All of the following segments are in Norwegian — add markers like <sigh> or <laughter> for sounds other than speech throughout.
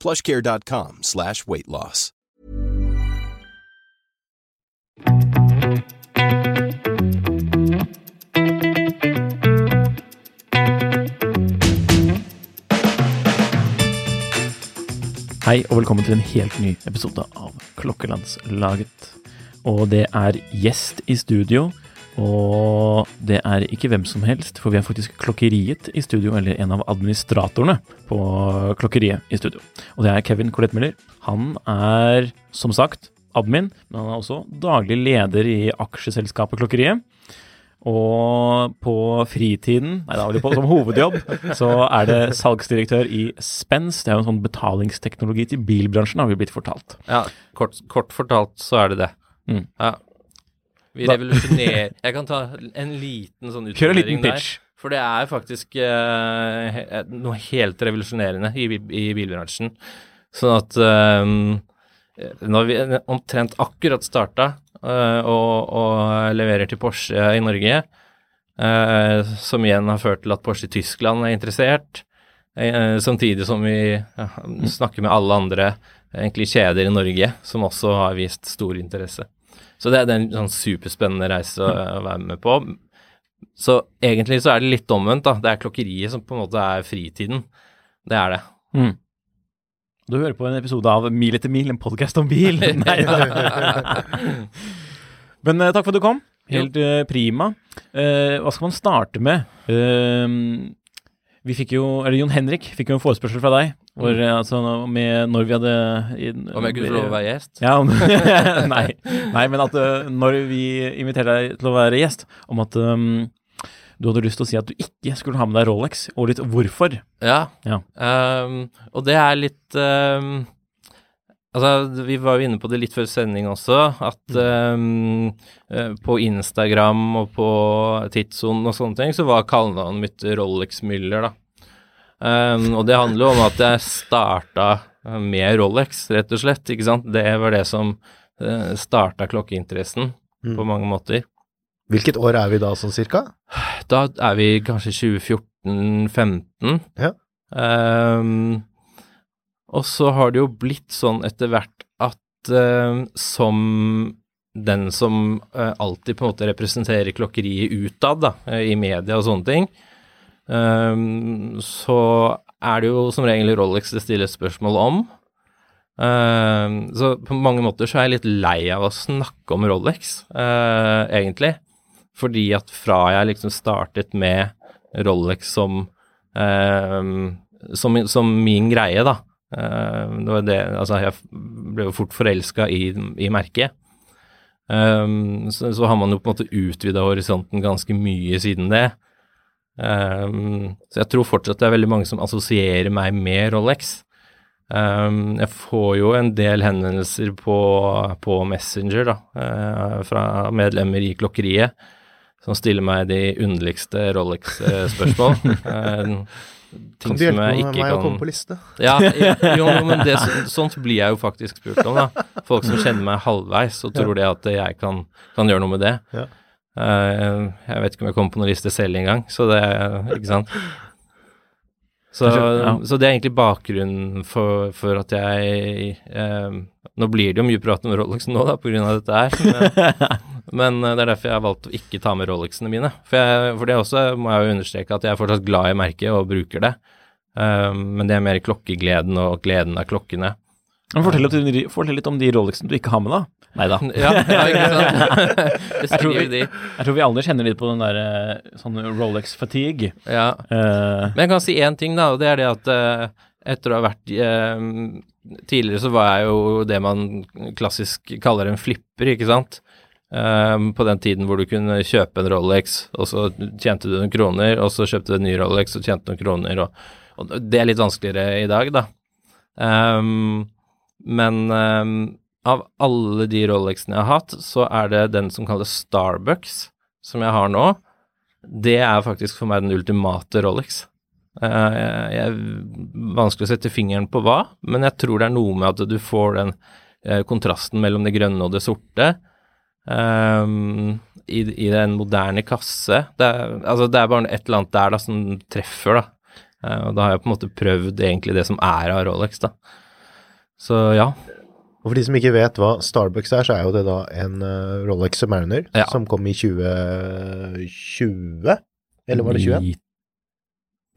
plushcare.com slash weight loss. Hei og velkommen til en helt ny episode av Klokkelandslaget. Og det er gjest i studio, og det er ikke hvem som helst, for vi er faktisk Klokkeriet i studio, eller en av administratorene på Klokkeriet i studio. Og det er Kevin Colette Han er som sagt admin, men han er også daglig leder i aksjeselskapet Klokkeriet. Og på fritiden, nei da vel på som hovedjobb, så er det salgsdirektør i Spens. Det er jo en sånn betalingsteknologi til bilbransjen, har vi blitt fortalt. Ja, kort, kort fortalt så er det det. Mm. Ja. Vi revolusjonerer Jeg kan ta en liten sånn utfordring der. For det er faktisk uh, noe helt revolusjonerende i, i bilbransjen. Sånn at um, når vi omtrent akkurat starta uh, og, og leverer til Porsche i Norge, uh, som igjen har ført til at Porsche i Tyskland er interessert, samtidig som vi snakker med alle andre egentlig kjeder i Norge som også har vist stor interesse. Så det er en sånn superspennende reise å, å være med på. Så egentlig så er det litt omvendt, da. Det er klokkeriet som på en måte er fritiden. Det er det. Mm. Du hører på en episode av Mil etter mil, en podkast om bil. <laughs> Nei, Men uh, takk for at du kom. Helt uh, prima. Uh, hva skal man starte med? Vi fikk jo, eller Jon Henrik fikk jo en forespørsel fra deg hvor, eh, altså, med når vi hadde i- Om jeg kunne få lov å være gjest? Ja, om, <laughs> nei, nei, men at eh, når vi inviterte deg til å være gjest, om at um, du hadde lyst til å si at du ikke skulle ha med deg Rolex, og litt hvorfor. Ja. Ja. Um, og det er litt um, Altså, vi var jo inne på det litt før sending også, at eh, på Instagram og på Tidssonen og sånne ting, så var kallenavnet mitt Rolex Müller, da. Ehm, og det handler jo om at jeg starta med Rolex, rett og slett, ikke sant. Det var det som uh, starta klokkeinteressen Mm. på mange måter. Hvilket år er vi da, sånn cirka? Da er vi kanskje 2014-15. Ja. Um, og så har det jo blitt sånn etter hvert at uh, som den som uh, alltid på en måte representerer klokkeriet utad, da, eh, i media og sånne ting, ehm, så er det jo som regel Rolex det stilles spørsmål om. Um, så på mange måter så er jeg litt lei av å snakke om Rolex, uh, egentlig. Fordi at fra jeg liksom startet med Rolex som, um, som, som min greie, da. det var det, altså jeg ble jo fort forelska i, i merket. Um, så, så har man jo på en måte utvida horisonten ganske mye siden det. Ehm, så jeg tror fortsatt det er veldig mange som assosierer meg med Rolex. Um, jeg får jo en del henvendelser på, på Messenger da, uh, fra medlemmer i klokkeriet som stiller meg de underligste Rolex-spørsmål. uh, <laughs> ting Kan du hjelpe kan Kan meg hjelpe meg å komme på liste? ja, <laughs> jo, men det, sånt blir jeg jo faktisk spurt om, da. Folk som kjenner meg halvveis og tror det at jeg kan, kan gjøre noe med det. Ja. Eh, jeg vet ikke om jeg kommer på noen liste selv engang, så det Ikke sant. Så, så det er egentlig bakgrunnen for, for at jeg eh, Nå blir det jo mye prat om Rolexen nå, da, på grunn av dette her. Men, <laughs> men det er derfor jeg har valgt å ikke ta med Rolexene mine. For, jeg, for det også må jeg jo understreke at jeg er fortsatt glad i merket og bruker det. Um, men det er mer klokkegleden og gleden av klokkene fortell litt, om de- fortell litt om de Rolexene du ikke har med, da. Nei da. <laughs> Ja, ja? <laughs> Jeg tror, vi, jeg tror vi alle kjenner litt på den der eh, sånn Rolex-fatigue. Ja. Uh, Men jeg kan si én ting, da, og det er det at uh, etter å ha vært uh, Tidligere så var jeg jo det man klassisk kaller en flipper, ikke sant. Um, på den tiden hvor du kunne kjøpe en Rolex, og så tjente du noen kroner, og så kjøpte du en ny Rolex og tjente noen kroner, og, og det er litt vanskeligere i dag, da. Um, men ehm, av alle de Rolexene jeg har hatt, så er det den som kalles Starbucks, som jeg har nå. Det er faktisk for meg den ultimate Rolex. Eh, jeg er vanskelig å sette fingeren på hva, men jeg tror det er noe med at du får den eh, kontrasten mellom det grønne og det sorte. ehm, i, I den moderne kasse. Det er, altså det er bare et eller annet der da som treffer, da. Eh, og da har jeg på en måte prøvd egentlig det som er av Rolex, da. Så ja. Og for de som ikke vet hva Starbucks er, så er jo det da en eh, Rolex Submariner Ja. som kom i 2020? Eller var det 21?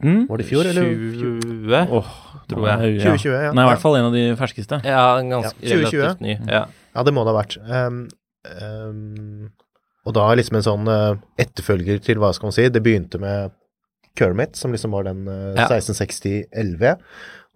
Mm? Var det i fjor, eller? 20, Åh, tror jeg. 2020, ja. Nei, i hvert fall en av de ferskeste. Ja, ganske Ja, 2020. relativt ny. Ja. Ja, det må det ha vært. Um, um, og da liksom en sånn uh, etterfølger til, hva skal man si, det begynte med Kermit, som liksom var den eh, Ja. 1660 LV.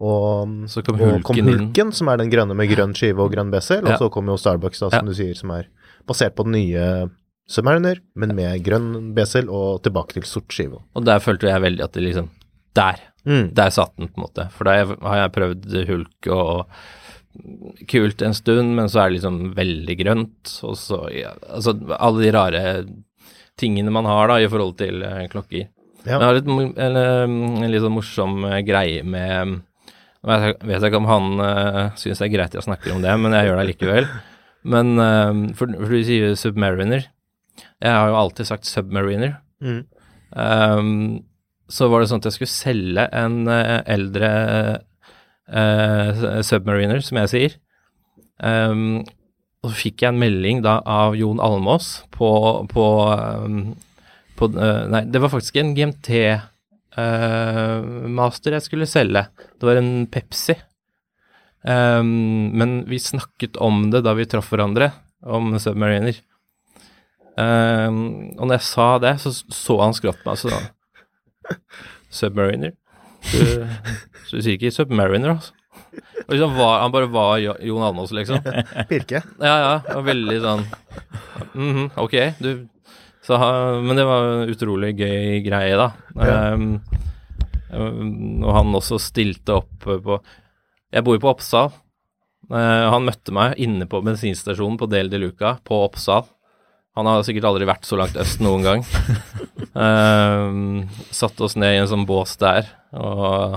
Og Så kom og kom Hulken som er den grønne med grønn skive og grønn bezel. Og så kom jo Starbucks, da, som Ja. du sier, som er basert på den nye Submariner, men med grønn bezel og tilbake til sort skive. Og der følte jeg veldig at det liksom Der. Mm. Der satt den, på en måte. For da har jeg prøvd hulk og kult en stund, men så er det liksom veldig grønt. Og så ja, Altså alle de rare tingene man har da i forhold til eh, klokker. Ja. Men mo- eller, mm, en litt sånn morsom eh, greie med jeg, vet ikke om han uh, syns det er greit jeg snakker om det, men jeg gjør det likevel. Men uh, for, for du sier Submariner. Jeg har jo alltid sagt Submariner. Mm. Um, så var det sånn at jeg skulle selge en uh, eldre uh, Submariner, som jeg sier. Um, og så fikk jeg en melding da av Jon Almås på, på, ehm, på eh, Nei, det var faktisk en GMT-master jeg skulle selge. Det var en Pepsi. Um, men vi snakket om det da vi traff hverandre, om Submariner. Um, og når jeg sa det, så så han skrått meg, så sa Submariner? Du, så <laughs> du sier ikke Submariner, altså? Og liksom var, han bare var Jon Almaas, liksom. Pirke. Ja, ja. Og veldig sånn mhm, ok, du så, Men det var en utrolig gøy greie, da. Ja. Ehm, og han også stilte opp på Jeg bor jo på Oppsal. Uh, han møtte meg inne på bensinstasjonen på Del de Luca på Oppsal. Han har sikkert aldri vært så langt øst noen gang. <laughs> Ehm, satte oss ned i en sånn bås der, og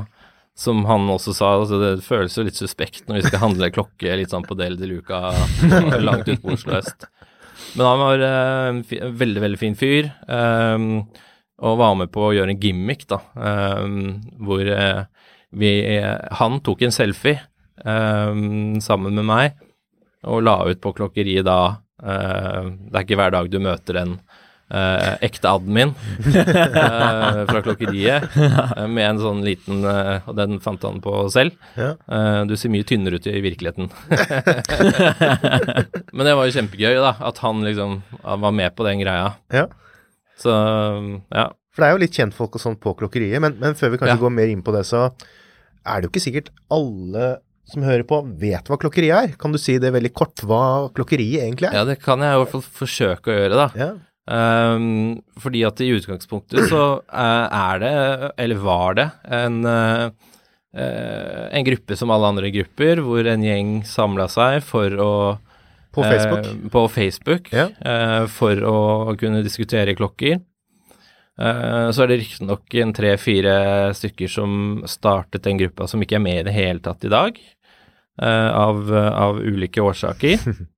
som han også sa, altså det føles jo litt suspekt når vi skal handle klokke litt sånn på Del de Luca langt ut på Oslo øst. Men han var eh, en fi- veldig, veldig fin fyr, ehm, og var med på å gjøre en gimmick, da, ehm, hvor eh, vi Han tok en selfie ehm, sammen med meg, og la ut på klokkeriet da eh, Det er ikke hver dag du møter en eh, ekte admin <laughs> eh, fra klokkeriet eh, med en sånn liten Og den fant han på selv. Eh, du ser mye tynnere ut i virkeligheten. <laughs> Men det var jo kjempegøy, da, at han liksom han var med på den greia. Ja. Så ja. For det er jo litt kjentfolk og sånn på klokkeriet, men, men før vi kanskje Ja. går mer inn på det, så er det jo ikke sikkert alle som hører på, vet hva klokkeriet er. Kan du si det veldig kort, hva klokkeriet egentlig er? ja, det kan jeg i hvert fall forsøke å gjøre, da. Ja. Ehm, fordi at i utgangspunktet så uh, er det, eller var det, en, uh, uh, en gruppe som alle andre grupper, hvor en gjeng samla seg for å På Facebook. På Facebook, Ja. for å kunne diskutere klokker. Så er det riktignok en tre-fire stykker som startet den gruppa som ikke er med i det hele tatt i dag, av, av ulike årsaker. <laughs>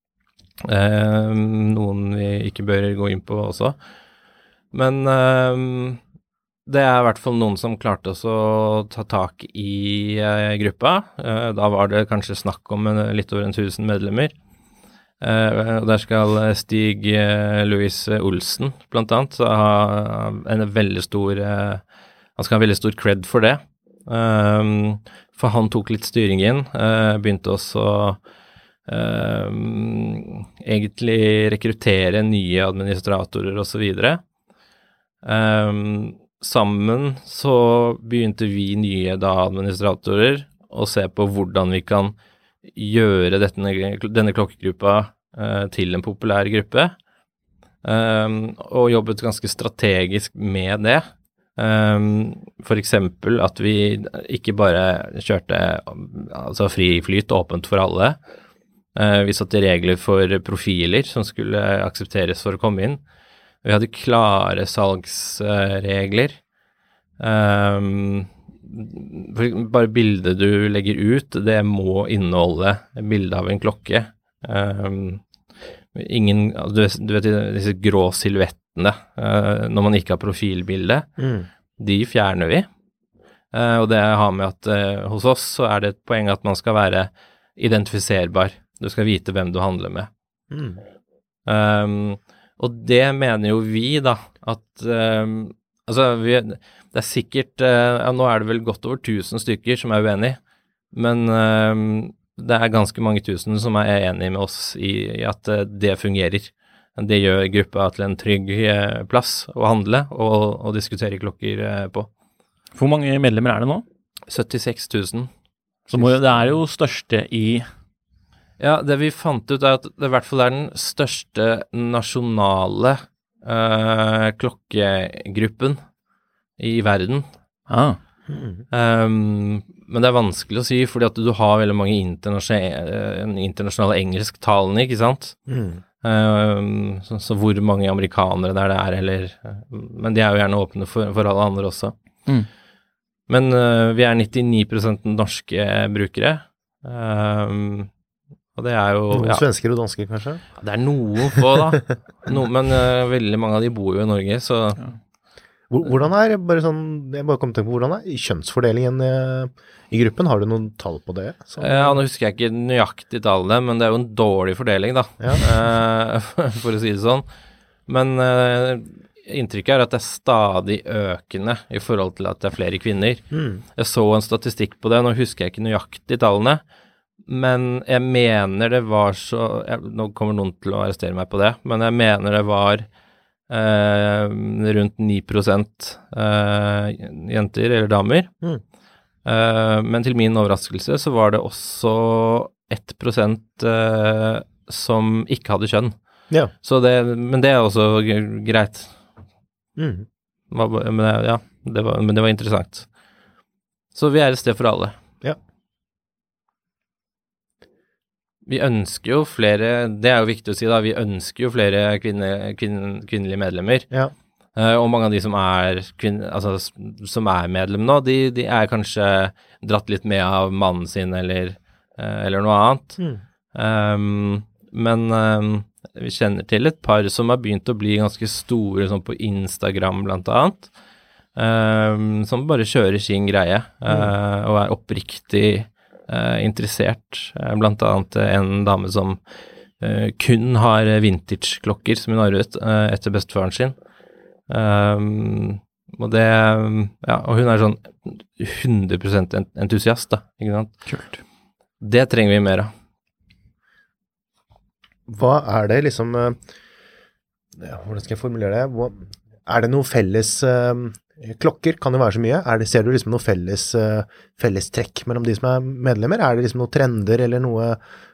Eh, noen vi ikke bør gå inn på også. Men eh, det er i hvert fall noen som klarte også å ta tak i eh, gruppa. Eh, da var det kanskje snakk om en, litt over en tusen medlemmer. Eh, og der skal Stig eh, Louis Olsen blant annet ha en veldig stor eh, Han skal ha veldig stor cred for det. Um, for han tok litt styringen. inn, begynte også uh, egentlig rekruttere nye administratorer osv. Um, sammen så begynte vi nye da administratorer å se på hvordan vi kan gjøre denne, denne klokkegruppa uh, til en populær gruppe. Um, og jobbet ganske strategisk med det. Um, F.eks. at vi ikke bare kjørte altså fri flyt åpent for alle. Uh, vi satte regler for profiler som skulle aksepteres for å komme inn. Vi hadde klare salgsregler. Um, bare bildet du legger ut, det må inneholde bilde av en klokke. Um, ingen du, du, vet disse grå silhuettene uh, når man ikke har profilbilde, mm. de fjerner vi. Uh, og det har med at hos oss så er det et poeng at man skal være identifiserbar. Du skal vite hvem du handler med. Mm. Um, og det mener jo vi, da, at um, Altså, vi, det er sikkert uh, ja, Nå er det vel godt over 1000 stykker som er uenig, men um, det er ganske mange tusen som er enig med oss i, i at uh, det fungerer. Det gjør gruppa til en trygg uh, plass å handle og, og diskutere klokker på. Hvor mange medlemmer er det nå? 76 000. Så må, det er jo største i ja, det vi fant ut, er at det i hvert fall er den største nasjonale uh, klokkegruppen i verden. Ah. Um, men det er vanskelig å si, fordi at du har veldig mange internasjonale, internasjonale engelsktalende, ikke sant. Mm. Um, så, så, hvor mange amerikanere det er det er, eller Men de er jo gjerne åpne for, for alle andre også. Mm. Men uh, vi er 99 norske brukere. Um, og det er jo Noen ja, svensker og dansker, kanskje? Det er noen få, da. <laughs> No, men uh, veldig mange av de bor jo i Norge, så ja. Hvordan er bare sånn, jeg bare kom til på, hvordan er kjønnsfordelingen i, i gruppen? Har du noen tall på det? Så. Ja, Nå husker jeg ikke nøyaktig tallene, men det er jo en dårlig fordeling, da. Ja. Uh, <laughs> for å si det sånn. Men uh, inntrykket er at det er stadig økende i forhold til at det er flere kvinner. Mm. Jeg så en statistikk på det, nå husker jeg ikke nøyaktig tallene. Men jeg mener det var så jeg, Nå kommer noen til å arrestere meg på det, men jeg mener det var eh, rundt 9 eh, jenter eller damer. Mm. Eh, men til min overraskelse så var det også 1 eh, som ikke hadde kjønn. Ja. Det, men det er også greit. Mm. Men, ja, det var, men det var interessant. Så vi er et sted for alle. Vi ønsker jo flere Det er jo viktig å si, da. Vi ønsker jo flere kvinne, kvinn, kvinnelige medlemmer. Ja. Uh, og mange av de som er, kvinne, altså, som er medlem nå, de, de, er kanskje dratt litt med av mannen sin eller, uh, eller noe annet. Mm. Um, men um, vi kjenner til et par som har begynt å bli ganske store sånn på Instagram, blant annet. Um, som bare kjører sin greie uh, mm. og er oppriktig interessert, eh, blant annet en dame som eh, kun har vintage-klokker som hun arvet etter bestefaren sin. Um, og det Ja, og hun er sånn 100 entusiast, da, ikke sant. Kult. Det trenger vi mer av. Hva er det liksom ja, Hvordan skal jeg formulere det? Er det noe felles Klokker kan jo være så mye. Det, ser du liksom noe felles, uh, fellestrekk mellom de som er medlemmer? Er det liksom noen trender eller noe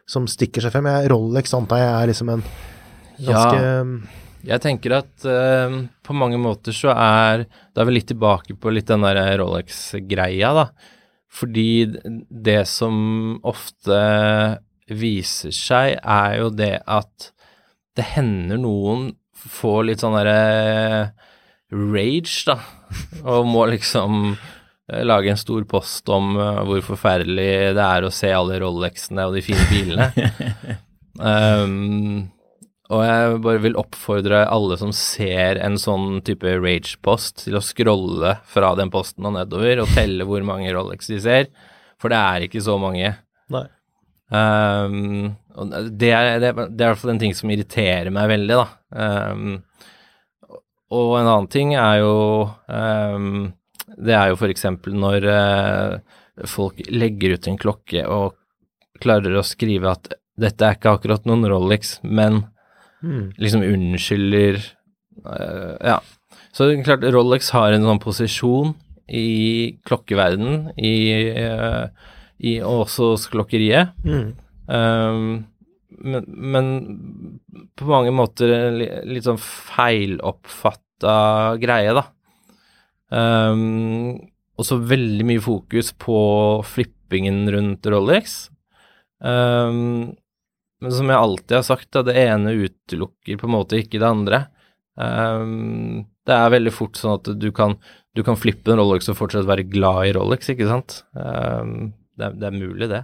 som stikker seg frem? Jeg, Rolex antar jeg er liksom en ganske ja, Jeg tenker at uh, på mange måter så er Da er vi litt tilbake på litt den der Rolex-greia, da. Fordi det som ofte viser seg, er jo det at det hender noen får litt sånn derre rage, da, og må liksom eh, lage en stor post om uh, hvor forferdelig det er å se alle Rolexene og de fine bilene. um, <laughs> og jeg bare vil oppfordre alle som ser en sånn type rage-post, til å scrolle fra den posten og nedover og telle hvor mange Rolex de ser, for det er ikke så mange. Nei. Um, det, er, det, det, er, i hvert fall en ting som irriterer meg veldig, da. Um, og en annen ting er jo um, Det er jo f.eks. når uh, folk legger ut en klokke og klarer å skrive at dette er ikke akkurat noen Rolex, men Mm. liksom unnskylder uh, Ja. Så det er klart, Rolex har en sånn posisjon i klokkeverdenen, i, uh, i og også klokkeriet. Mm. Um, men, men på mange måter litt sånn feiloppfatta greie, da. Um, også veldig mye fokus på flippingen rundt Rolex. Um, men som jeg alltid har sagt, da, det ene utelukker på en måte ikke det andre. Um, det er veldig fort sånn at du kan, du kan flippe en Rolex og fortsatt være glad i Rolex, ikke sant. Um, det, det er mulig, det.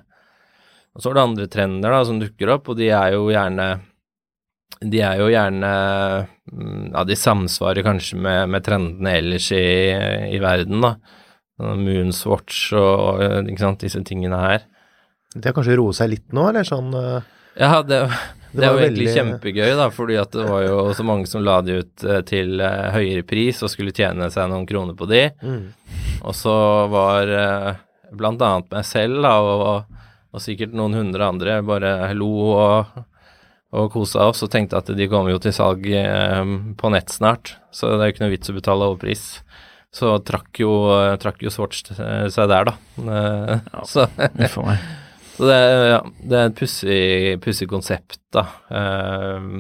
Og så er det andre trender da, som dukker opp, og de er jo gjerne De er jo gjerne mm, Ja, de samsvarer kanskje med, med trendene ellers i, i verden, da. Moonswatch og ikke sant, disse tingene her. Det har kanskje roet seg litt nå, eller sånn eh, Ja, det, det, det var jo egentlig veldig- kjempegøy, da, fordi at det var jo så mange som la de ut eh, til eh, høyere pris og skulle tjene seg noen kroner på de. mm. Og så var blant annet meg selv da, og, og sikkert noen hundre andre bare lo og, og kosa oss og tenkte at de kommer jo til salg eh, på nett snart, så det er jo ikke noe vits å betale overpris. Så trakk jo, eh, trakk jo Swatch eh, seg der, da. Ja, så, <laughs> så det, <laughs> ja, det er et pussig konsept, da. Eh,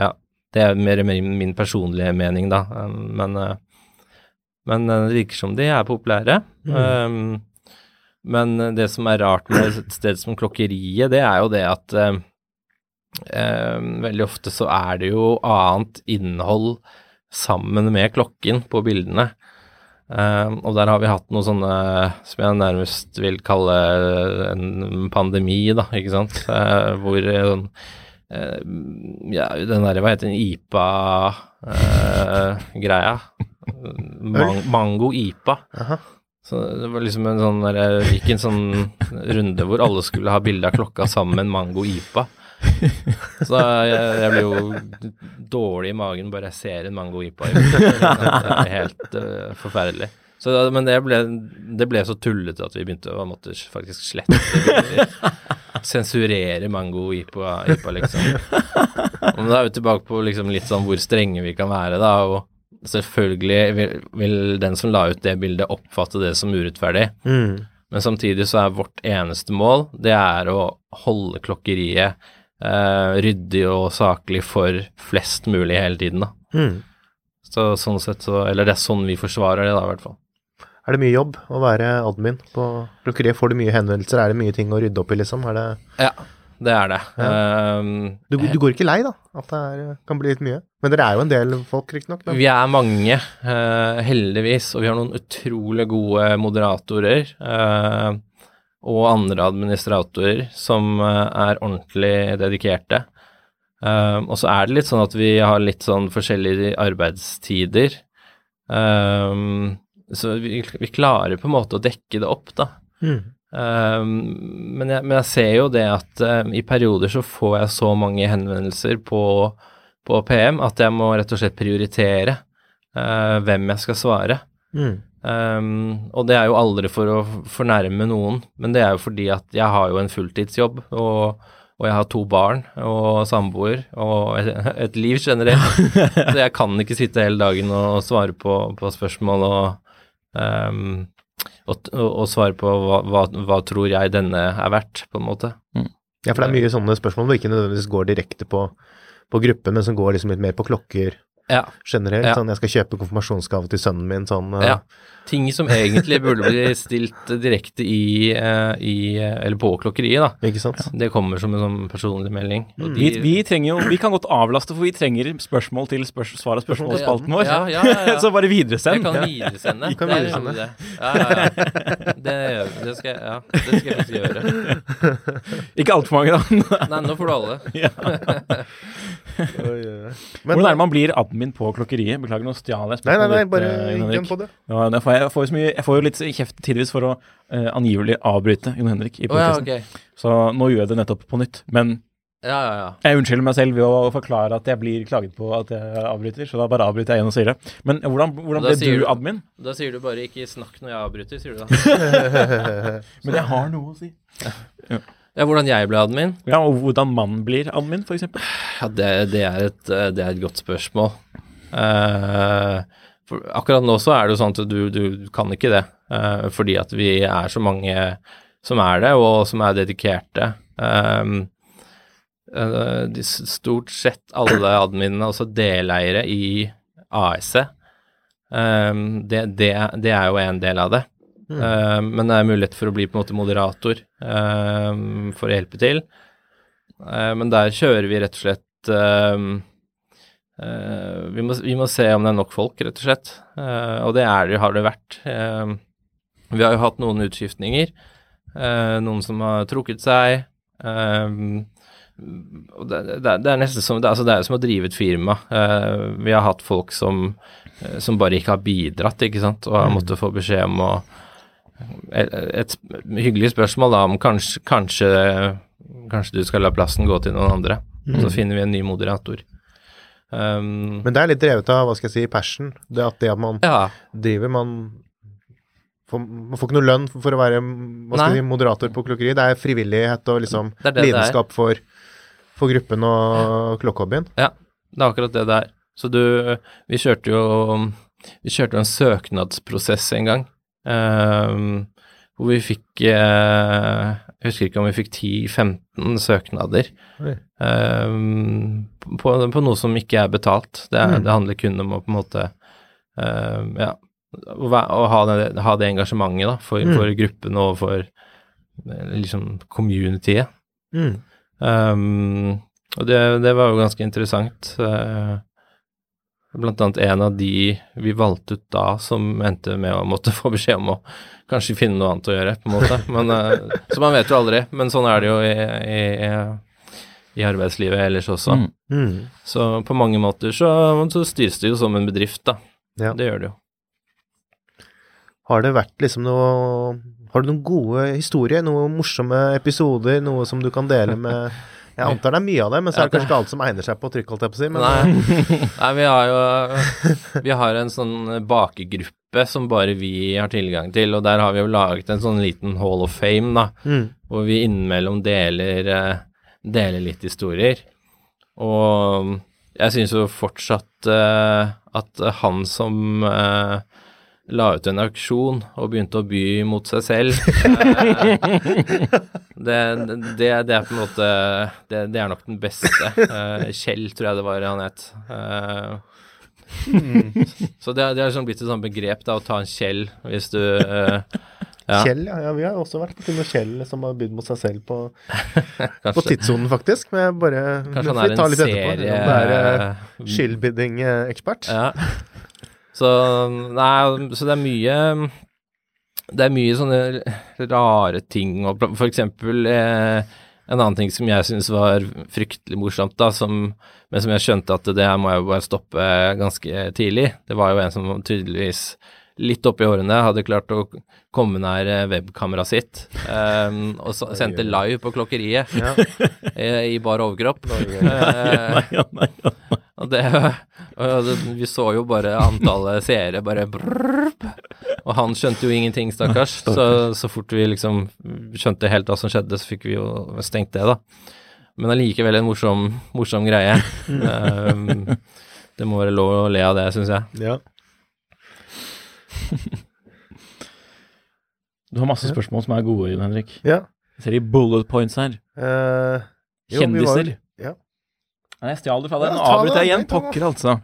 ja, det er mer mer min personlige mening, da. Eh, Men, eh, men eh, det virker som de er populære. Eh, men det som er rart med et sted som klokkeriet, det er jo det at eh, eh, veldig ofte så er det jo annet innhold sammen med klokken på bildene. Eh, og der har vi hatt noe sånne som jeg nærmest vil kalle en pandemi, da, ikke sant. Eh, hvor eh, sånn eh, Ja, den derre, hva heter den, IPA-greia? Man mango IPA. Aha. Så det var liksom en sånn der, jeg gikk en sånn runde hvor alle skulle ha bilde av klokka sammen med en mango IPA. Så jeg, jeg blir jo dårlig i magen bare jeg ser en mango IPA. Det er helt uh, forferdelig. Så, men det ble, det ble så tullete at vi begynte å måtte faktisk slette. Sensurere mango IPA liksom. Men da er vi tilbake på liksom litt sånn hvor strenge vi kan være, da. Og selvfølgelig vil, den som la ut det bildet, oppfatte det som urettferdig. Mm. Men samtidig så er vårt eneste mål, det er å holde klokkeriet eh, ryddig og saklig for flest mulig hele tiden, da. Mm. Så sånn sett så Eller det er sånn vi forsvarer det, da, i hvert fall. Er det mye jobb å være admin på klokkeriet? Får du mye henvendelser? Er det mye ting å rydde opp i, liksom? Er det Ja, det er det. Ehm, du, du går ikke lei, da? At det er, kan bli litt mye? Men dere er jo en del folk, riktignok. Vi er mange, uh, heldigvis, og vi har noen utrolig gode moderatorer Uh, og andre administratorer som eh, er ordentlig dedikerte. Eh, og så er det litt sånn at vi har litt sånn forskjellige arbeidstider. Eh, så vi, vi klarer på en måte å dekke det opp, da. Mm. Um, men, jeg, men jeg ser jo det at um, i perioder så får jeg så mange henvendelser på, på PM at jeg må rett og slett prioritere uh, hvem jeg skal svare. Mm. Um, og det er jo aldri for å fornærme noen, men det er jo fordi at jeg har jo en fulltidsjobb, og, og jeg har to barn og samboer og et, et liv generelt. <laughs> så jeg kan ikke sitte hele dagen og svare på, på spørsmål og um, og, og, svare på hva, hva, hva tror jeg denne er verdt, på en måte. Ja, for det er mye sånne spørsmål hvor ikke nødvendigvis går direkte på, på gruppen, men som går liksom litt mer på klokker Ja. generelt. Ja. Sånn jeg skal kjøpe konfirmasjonsgave til sønnen min, sånn uh... ja. Ting som egentlig burde bli stilt direkte i, uh, i eh, eller på klokkeriet, da. Ikke sant? Det kommer som en sånn personlig melding. Og Vi, de- vi trenger jo Vi kan godt avlaste, for vi trenger spørsmål til spørs, svar og spørsmål-spalten vår. Ja, ja, ja, ja. <laughs> Så bare Jeg videresend. kan videresende. Vi kan det er videresende. Det. Ja, ja, ja. Det, gjør- det, skal, jeg- ja, det skal jeg faktisk gjøre. Ikke altfor mange, da. Nei, nå får du alle. <laughs> <laughs> Hvordan er det man blir admin på klokkeriet? Beklager, nå stjal jeg Nei, nei, nei, bare eh, Henrik. på det. Ja, jeg, får jeg, får mye, jeg får jo litt kjeft tidvis for å uh, angivelig avbryte Jon Henrik i Å ja, okay. Så nå gjør jeg det nettopp på nytt. Men Ja, ja, ja. Jeg unnskylder meg selv ved å forklare at jeg blir klaget på at jeg avbryter, så da bare avbryter jeg igjen og sier det. Men hvordan, hvordan ble du du- admin? Da sier du bare 'ikke snakk når jeg avbryter', sier du da. <laughs> Men jeg har noe å si. Ja, <laughs> hvordan jeg ble admin? Ja, og hvordan man blir admin, eksempel. Ja, det, det, er et, eh, det er et godt spørsmål. Uh, akkurat nå så er det jo sånn at du, du kan ikke det, uh, fordi at vi er så mange som er det, og som er dedikerte. Um, uh, de, stort sett alle adminene, altså deleiere i AS-et, um, det, det, det er jo en del av det. Um, men det er mulighet for å bli på en måte moderator um, for å hjelpe til. Eh, men der kjører vi rett og slett eh, vi, må, vi må se om det er nok folk, rett og slett. Eh, og det er det, har det vært. Eh, vi har jo hatt noen utskiftninger. eh, noen som har trukket seg. det, det, det er nesten som det, altså det er som å drive et firma. Eh, vi har hatt folk som, eh, som bare ikke har bidratt, ikke sant, og har måttet få beskjed om å et, et hyggelig spørsmål da om kanskje, kanskje, kanskje du skal la plassen gå til noen andre. Og så finner vi en ny moderator. Um, Men det er litt drevet av, hva skal jeg si, passion. Det at det at man ja, driver Man får, man får ikke noe lønn for å være hva skal jeg si, moderator på klokkeri. Det er frivillighet og liksom Det er det det er. lidenskap for, for gruppen og klokkehobbyen. ja, det er akkurat det det er. Så du, vi kjørte jo vi kjørte jo en søknadsprosess en gang, hvor vi fikk eh, Jeg husker ikke om vi fikk 10-15 søknader um, på, på noe som ikke er betalt. Det, Mm. det handler kun om å på en måte um, ja, å, ha, det, ha det engasjementet da, for, Mm. for gruppen og for liksom communityet. Mm. Um, og det, det var jo ganske interessant. Uh, blant annet en av de vi valgte ut da, som endte med å måtte <laughs> få beskjed om å kanskje finne noe annet å gjøre, på en måte. Men, uh, så man vet jo aldri. Men sånn er det jo i, i, i arbeidslivet ellers også. Mm. Mm. Så på mange måter så, så styres det jo som en bedrift, da. Ja. Det gjør det jo. Har det vært liksom noe Har du noen gode historier, noen morsomme episoder, noe som du kan dele med <laughs> Jeg antar det er mye av det, men så er det kanskje ikke alt som egner seg på trykk, holdt jeg på å si. Men Nei. <laughs> Nei, vi har jo Vi har en sånn bakegruppe som bare vi har tilgang til, og der har vi jo laget en sånn liten hall of fame, da, mm. hvor vi innimellom deler, eh, deler litt historier. Og jeg syns jo fortsatt uh, at han som eh, la ut en auksjon og begynte å by mot seg selv <laughs> det, det, det er på en måte det, det er nok den beste. Eh, Kjell, tror jeg det var han het. Eh, så det, er- sånn blitt et sånt begrep, da, å ta en Kjell hvis du eh, ja, Kjell, ja, ja. Vi har også vært borti noe Kjell som har bydd mot seg selv på, <laughs> på tidssonen, faktisk. Men jeg bare kanskje han vi er en etterpå. serie er skyldbidding-ekspert. Ja. Så Nei, så det er mye Det er mye sånne rare ting, og for eksempel eh, en annen ting som jeg syns var fryktelig morsomt, da, som, men som jeg skjønte at det her må jeg bare stoppe ganske tidlig. Det var jo en som tydeligvis litt oppi årene hadde klart å komme nær eh, webkameraet sitt Um, <laughs> og så, sendte live på klokkeriet Ja. <laughs> i, i bar overkropp. <laughs> Nei, nei, og det, og det Vi så jo bare antallet seere bare brrrp, Og han skjønte jo ingenting, stakkars. Så, så fort vi liksom skjønte helt hva som skjedde, så fikk vi jo stengt det, da. Men allikevel en morsom, morsom greie. Um, det må være lov å le av det, syns jeg. Ja. Du har masse spørsmål som er gode, Jon Henrik. ja. Jeg ser de bullet points her. Uh, jo, vi var jo- Kjendiser. Ja. Nei, jeg stjal det fra deg. Nå avbryter jeg igjen. nei. Pokker, altså.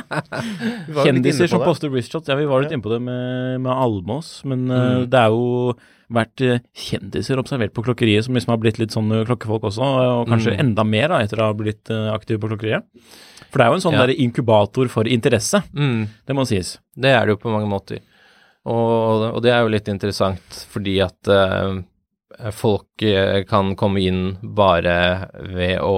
<laughs> Kjendiser som poster wristshots. Ja, vi var litt Ja. inne på det med, med Almås, men mm. uh, det er jo vært eh, kjendiser observert på klokkeriet som liksom har blitt litt sånn eh, klokkefolk også, og kanskje Mm. enda mer da, etter å ha blitt aktive aktiv på klokkeriet. For det er jo en sånn Ja. der inkubator for interesse, Mm. det må sies. Det er det jo på mange måter. Og, og det er jo litt interessant fordi at uh, folk eh, kan komme inn bare ved å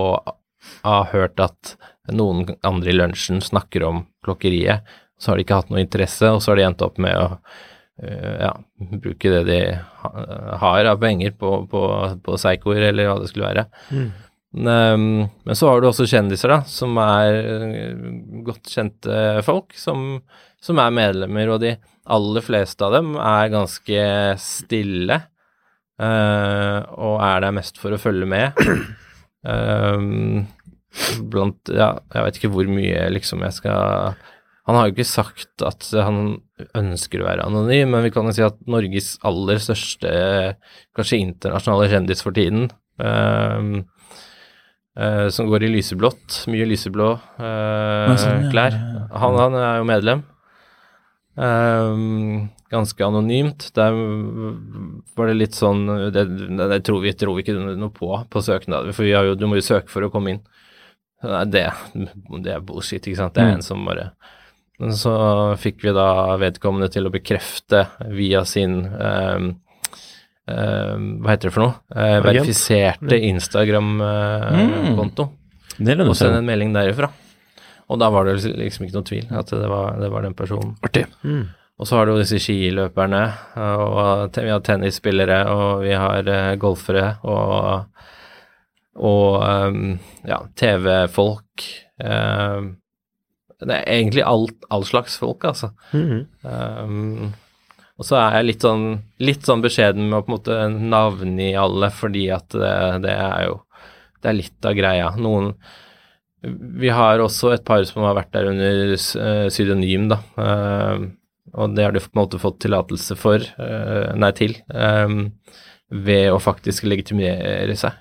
ha hørt at noen andre i lunsjen snakker om klokkeriet. Så har de ikke hatt noe interesse, og så har de endt opp med å eh, ja, bruke det de har av penger på, på, på psykoer, eller hva det skulle være. Mm. Um, men så har du også kjendiser, da, som er uh, godt kjente folk, som, som, er medlemmer, og de aller fleste av dem er ganske stille. Uh, og er der mest for å følge med. Um, <clears throat> blant Ja, jeg vet ikke hvor mye liksom jeg skal Han har jo ikke sagt at han ønsker å være anonym, men vi kan jo si at Norges aller største, kanskje internasjonale kjendis for tiden um, Uh, som går i lyseblått, mye lyseblå uh, sånn, klær. Han, han, er jo medlem. Uh, ganske anonymt. Der var det litt sånn Det, det tror vi tror ikke noe på på søknader, for jo, du må jo søke for å komme inn. Det, det er bullshit, ikke sant. Det er mm. en som bare Men så fikk vi da vedkommende til å bekrefte via sin hva heter det for noe? Uh, verifiserte Instagram-konto. Uh, mm. Og send en melding derifra. Og da var det liksom ikke noe tvil at det var, det var den personen. Artig. Mm. Og så har du jo disse skiløperne, og vi har tennisspillere, og vi har golfere, og, og um, ja, TV-folk. det er egentlig alt, all slags folk, altså. Mm. Um, og så er jeg litt sånn, litt sånn beskjeden med å på en måte navngi alle, fordi at det, det, er jo Det er litt av greia. Noen Vi har også et par som har vært der under uh, pseudonym, da. Uh, og det har de på en måte fått tillatelse for, uh, nei, til, ved å faktisk legitimere seg.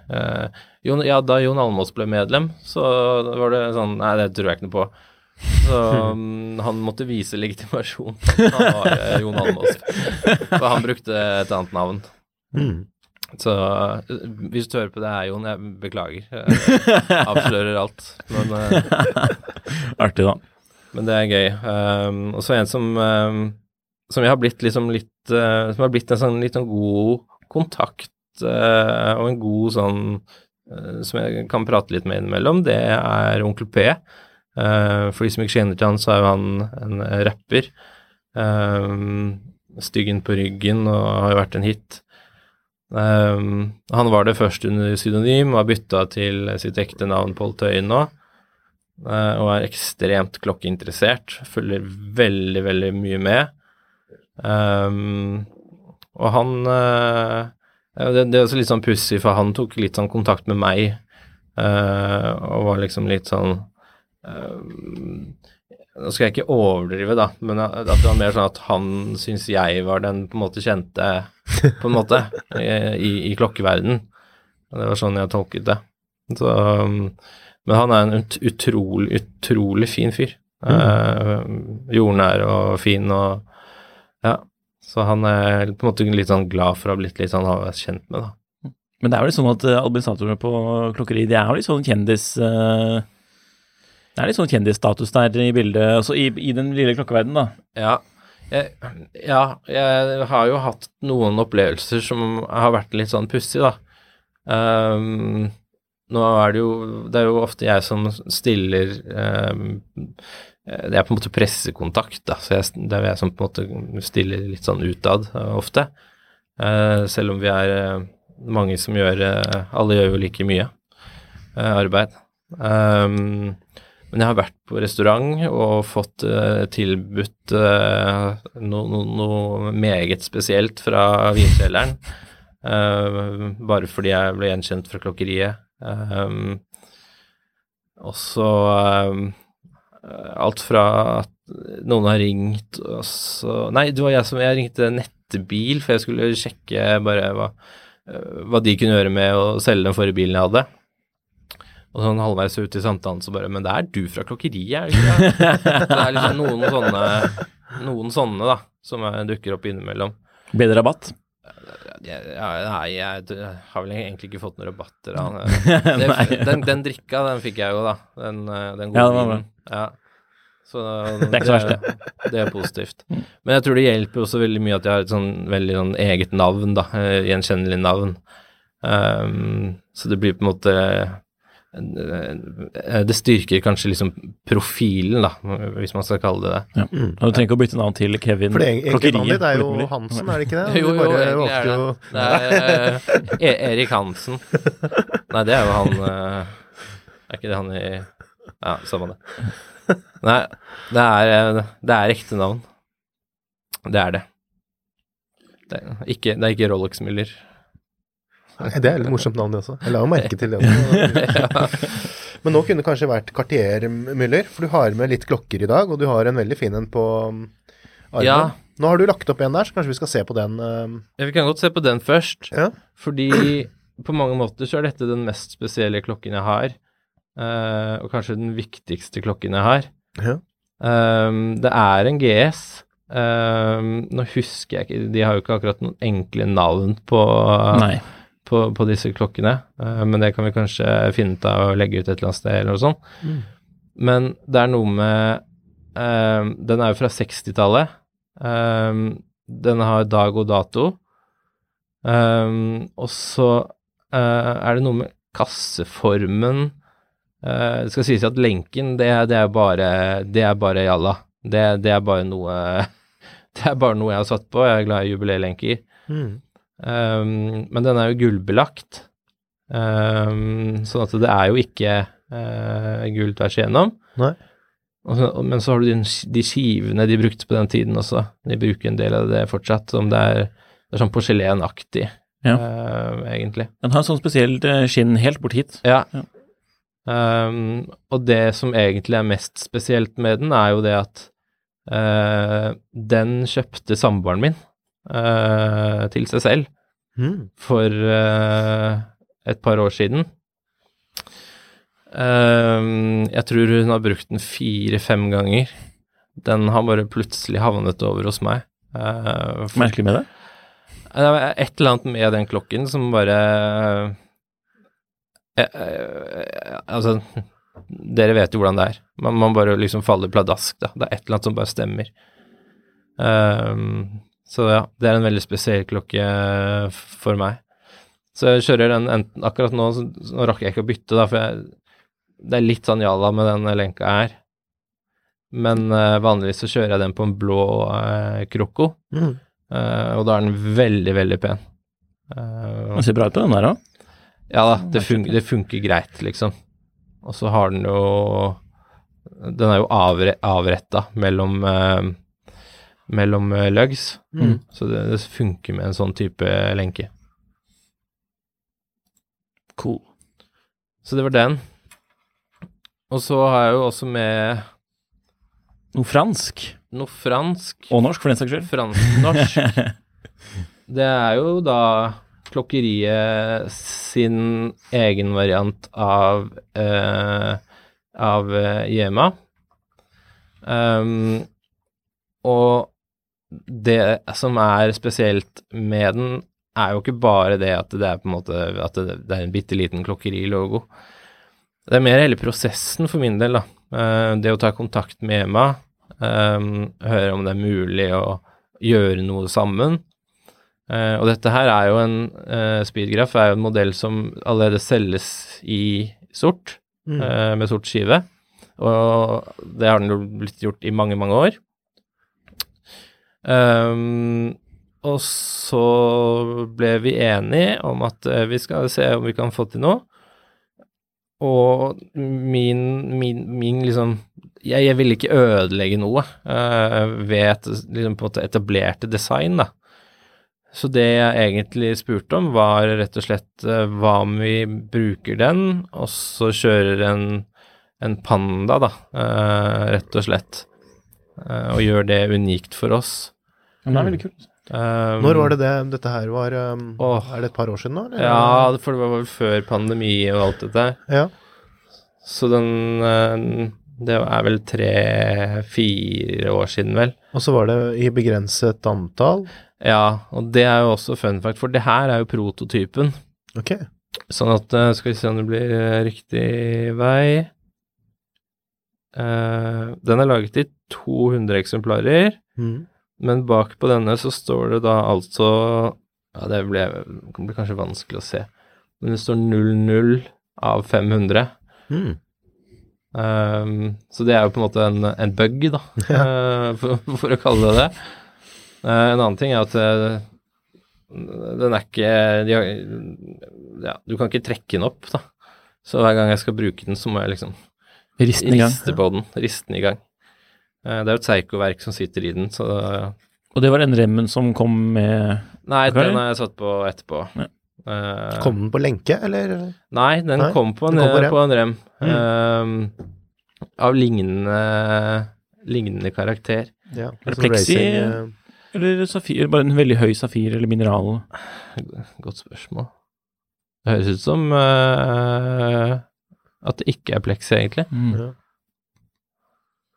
Jon, ja, da Jon Almås ble medlem, så var det sånn Nei, det tror jeg ikke noe på. Så um, han måtte vise legitimasjon. Han var eh, Jon Almaas. For han brukte et annet navn. Mm. Så uh, hvis du hører på det her, Jon, jeg beklager. Jeg <laughs> avslører alt. Men, uh, Artig, da. Men det er gøy. Um, og så en som, um, som jeg har blitt liksom litt Som har blitt en sånn litt sånn god kontakt og en god sånn Som jeg kan prate litt med innimellom, det er Onkel P. Uh, for de som ikke kjenner til han, så er jo han en rapper. Um, Styggen på ryggen og har jo vært en hit. Um, han var det først under pseudonym har bytta til sitt ekte navn Pål Tøyen nå. Uh, og er ekstremt klokkeinteressert. Følger veldig, veldig mye med. Um, og han uh, det, det, er også litt sånn pussig, for han tok litt sånn kontakt med meg og var liksom litt sånn nå skal jeg ikke overdrive, da, men at det var mer sånn at han syns jeg var den på en måte kjente, på en måte, <laughs> i, i klokkeverden. Det var sånn jeg tolket det. Så, men han er en utrolig, utrolig fin fyr. Mm. Uh, jordnær og fin og Ja. Så han er på en måte litt sånn glad for å ha blitt litt sånn kjent med, da. Men det er jo litt sånn at administratorene på klokkeri, de er jo litt sånn kjendis... Uh det er litt sånn kjendisstatus der i bildet, altså i, i den lille klokkeverdenen, da. Ja. Jeg, ja, jeg har jo hatt noen opplevelser som har vært litt sånn pussig, da. Um, nå er det jo Det er jo ofte jeg som stiller um, Det er på en måte pressekontakt, da, så jeg, det er jeg som på en måte stiller litt sånn utad uh, ofte. Uh, selv om vi er uh, mange som gjør Alle gjør jo like mye arbeid. Um, men jeg har vært på restaurant og fått uh, tilbudt uh, noe, no, no meget spesielt fra vinkjelleren. Uh, bare fordi jeg ble gjenkjent fra klokkeriet. Um, og så alt fra at noen har ringt og så Nei, det var jeg som Jeg ringte Nettbil, for jeg skulle sjekke bare hva, hva de kunne gjøre med å selge den forrige bilen jeg hadde. Og sånn halvveis ut i samtalen så bare Men det er du fra klokkeriet, er det ikke det? det er liksom noen sånne, noen sånne da, som dukker opp innimellom. Ble det rabatt? Ja, nei, jeg har vel egentlig ikke fått noen rabatter. <laughs> den, den, drikka, den fikk jeg jo, da. Den, den gode ja, vinen. Ja. Så <laughs> det er ikke så verst, det. Det er positivt. Men jeg tror det hjelper også veldig mye at jeg har et sånn veldig sånn eget navn, da. Gjenkjennelig navn. Um, så det blir på en måte eh, det styrker kanskje liksom profilen, da, hvis man skal kalle det det. Ja. Mm. Du trenger ikke å bytte navn til Kevin For egentlig navnet ditt er jo Hansen, er det ikke det? Jo, jo, bare egentlig er det. jo- Det er eh, e Erik Hansen. Nei, det er jo han eh, Er ikke det han i Ja, samme det. Nei, det er, eh, det er ekte navn. Det er det. Det er ikke, det er ikke Rolex Müller. Nei, Det er et morsomt navn, det også. Jeg la jo merke til det også. <laughs> Men nå kunne det kanskje vært Cartier Müller, for du har med litt klokker i dag, og du har en veldig fin en på um, armen. Ja. Nå har du lagt opp en der, så kanskje vi skal se på den. um, Ja, vi kan godt se på den først. Ja. Fordi på mange måter så er dette den mest spesielle klokken jeg har. eh, og kanskje den viktigste klokken jeg har. Ja. Um, det er en GS. Um, nå husker jeg ikke De har jo ikke akkurat noen enkle navn på, Nei. På, på disse klokkene, uh, men det kan vi kanskje finne ut av å legge ut et eller annet sted eller noe sånt. Mm. Men det er noe med um, Den er jo fra 60-tallet. Um, den har dag og dato. Og så uh, er det noe med kasseformen uh, Det skal sies at lenken, det, det er bare Det er bare jalla. Det, det er bare noe <laughs> Det er bare noe jeg har satt på. Jeg er glad i jubileelenker. Mm. Um, men den er jo gullbelagt, um, sånn at det er jo ikke uh, gull tvers igjennom. Nei. Så, men så har du de, de skivene de brukte på den tiden også. De bruker en del av det fortsatt, som det er, det er sånn porselenaktig, Ja. uh, egentlig. Den har sånn spesielt eh, skinn helt bort hit. Ja. Ja. Um, og det som egentlig er mest spesielt med den, er jo det at uh, den kjøpte samboeren min eh, til seg selv Mm. for uh, et par år siden. Uh, jeg tror hun har brukt den fire-fem ganger. Den har bare plutselig havnet over hos meg. For- Merkelig med det. det er et eller annet med den klokken som bare Altså, dere vet jo hvordan det er. Man, man bare liksom faller pladask, da. Det er et eller annet som bare stemmer. Ehm, så ja, det er en veldig spesiell klokke for meg. Så jeg kjører den enten Akkurat nå, nå rakk jeg ikke å bytte, da, for jeg, det er litt sånn jalla med den lenka her. Men uh, vanligvis så kjører jeg den på en blå uh, krokko. Mm. uh, og da er den veldig, veldig pen. Uh, Den ser bra ut på den der òg. ja da, det, fun det funker greit, liksom. Og så har den jo Den er jo avre avretta mellom eh, mellom eh, lugs, Mm. så det, det funker med en sånn type lenke. Cool. Så det var den. Og så har jeg jo også med Noe fransk. noe fransk. Og norsk, for den saks skyld. Fransk-norsk. <laughs> Det er jo da klokkeriet sin egen variant av eh, av eh, Yema. Um, og det som er spesielt med den, er jo ikke bare det at det er på en måte at det, det er en bitte liten klokkerilogo. Det er mer hele prosessen for min del, da. Eh, det å ta kontakt med Emma, eh, høre om det er mulig å gjøre noe sammen. Eh, og dette her er jo en uh, Speedgraph er jo en modell som allerede selges i sort, Mm. eh, med sort skive. Og det har den jo blitt gjort i mange, mange år. Ehm, og så ble vi enige om at eh, vi skal se om vi kan få til noe. Og min, min, min liksom jeg, jeg ville ikke ødelegge noe uh, ved et liksom på en måte etablerte design, da. Så det jeg egentlig spurte om, var rett og slett uh, hva om vi bruker den, og så kjører en, en panda, da, uh, rett og slett. Eh, og gjør det unikt for oss. Men det er veldig kult. Um, Når var det det dette her var um, Åh. Er det et par år siden nå? eller? Ja, for det var vel før pandemi og alt dette ja. Så den eh, Det er vel tre-fire år siden, vel. Og så var det i begrenset antall. Ja, og det er jo også fun fact, for det her er jo prototypen. Ok. Sånn at eh, Skal vi se om det blir riktig vei. Eh, den er laget i 200 eksemplarer, Mm. men bak på denne så står det da altså Ja, det blir kanskje vanskelig å se, men det står 00 av 500. Mm. Um, så det er jo på en måte en, en bug, da, <laughs> eh, for, for å kalle det det. Uh, en annen ting er at den er ikke de har, Ja, du kan ikke trekke den opp, da. Så hver gang jeg skal bruke den, så må jeg liksom Rist den i gang. riste på den. Risten i gang. Eh, det er jo et Seigo-verk som sitter i den, så Og det var den remmen som kom med Nei, den har jeg satt på etterpå. Ja. Uh, Kom den på lenke, eller? Nei, den Nei, kom på en, den kom på rem. på en rem. Mm. Uh, av lignende, lignende karakter. Ja, Er det plexi? racing, uh, Eller safir, bare en veldig høy safir eller mineral? Godt spørsmål. Det høres ut som eh, at det ikke er plexi, egentlig. Mm. Ja.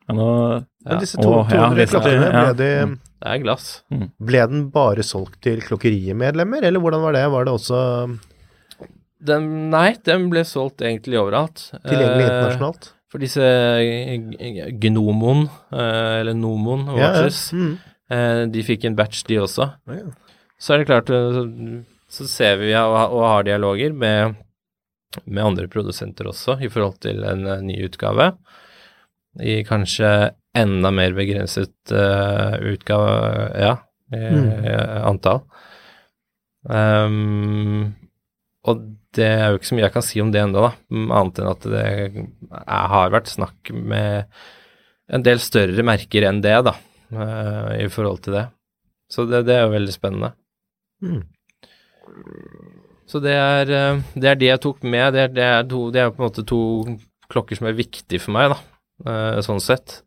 Ja, nå, Men disse to, Å, ja, 200 det- klokkene, ja. ble, de, Mm. Det er glass. ble den bare solgt til klokkeriemedlemmer, eller hvordan var det? Var det også Den, nei, den ble solgt egentlig overalt. tilgjengelig Eh, internasjonalt? For disse eh, Gnomon, eh, eller Nomon Ja, ja. Mm. eh, de fikk en batch, de også. Ja. Så er det klart, eh, så, så ser vi og, og har dialoger med, med andre produsenter også, i forhold til en eh, ny utgave. I kanskje enda mer begrenset uh, utgave, ja, i, Mm. antall. Um, og det er jo ikke så mye jeg kan si om det ennå, annet enn at det er, har vært snakk med en del større merker enn det, da, uh, i forhold til det. Så det, det er jo veldig spennende. Mm. Så det er, eh, det er det jeg tok med. Det er, det er, to, det er på en måte to klokker som er viktige for meg, da, eh, sånn sett.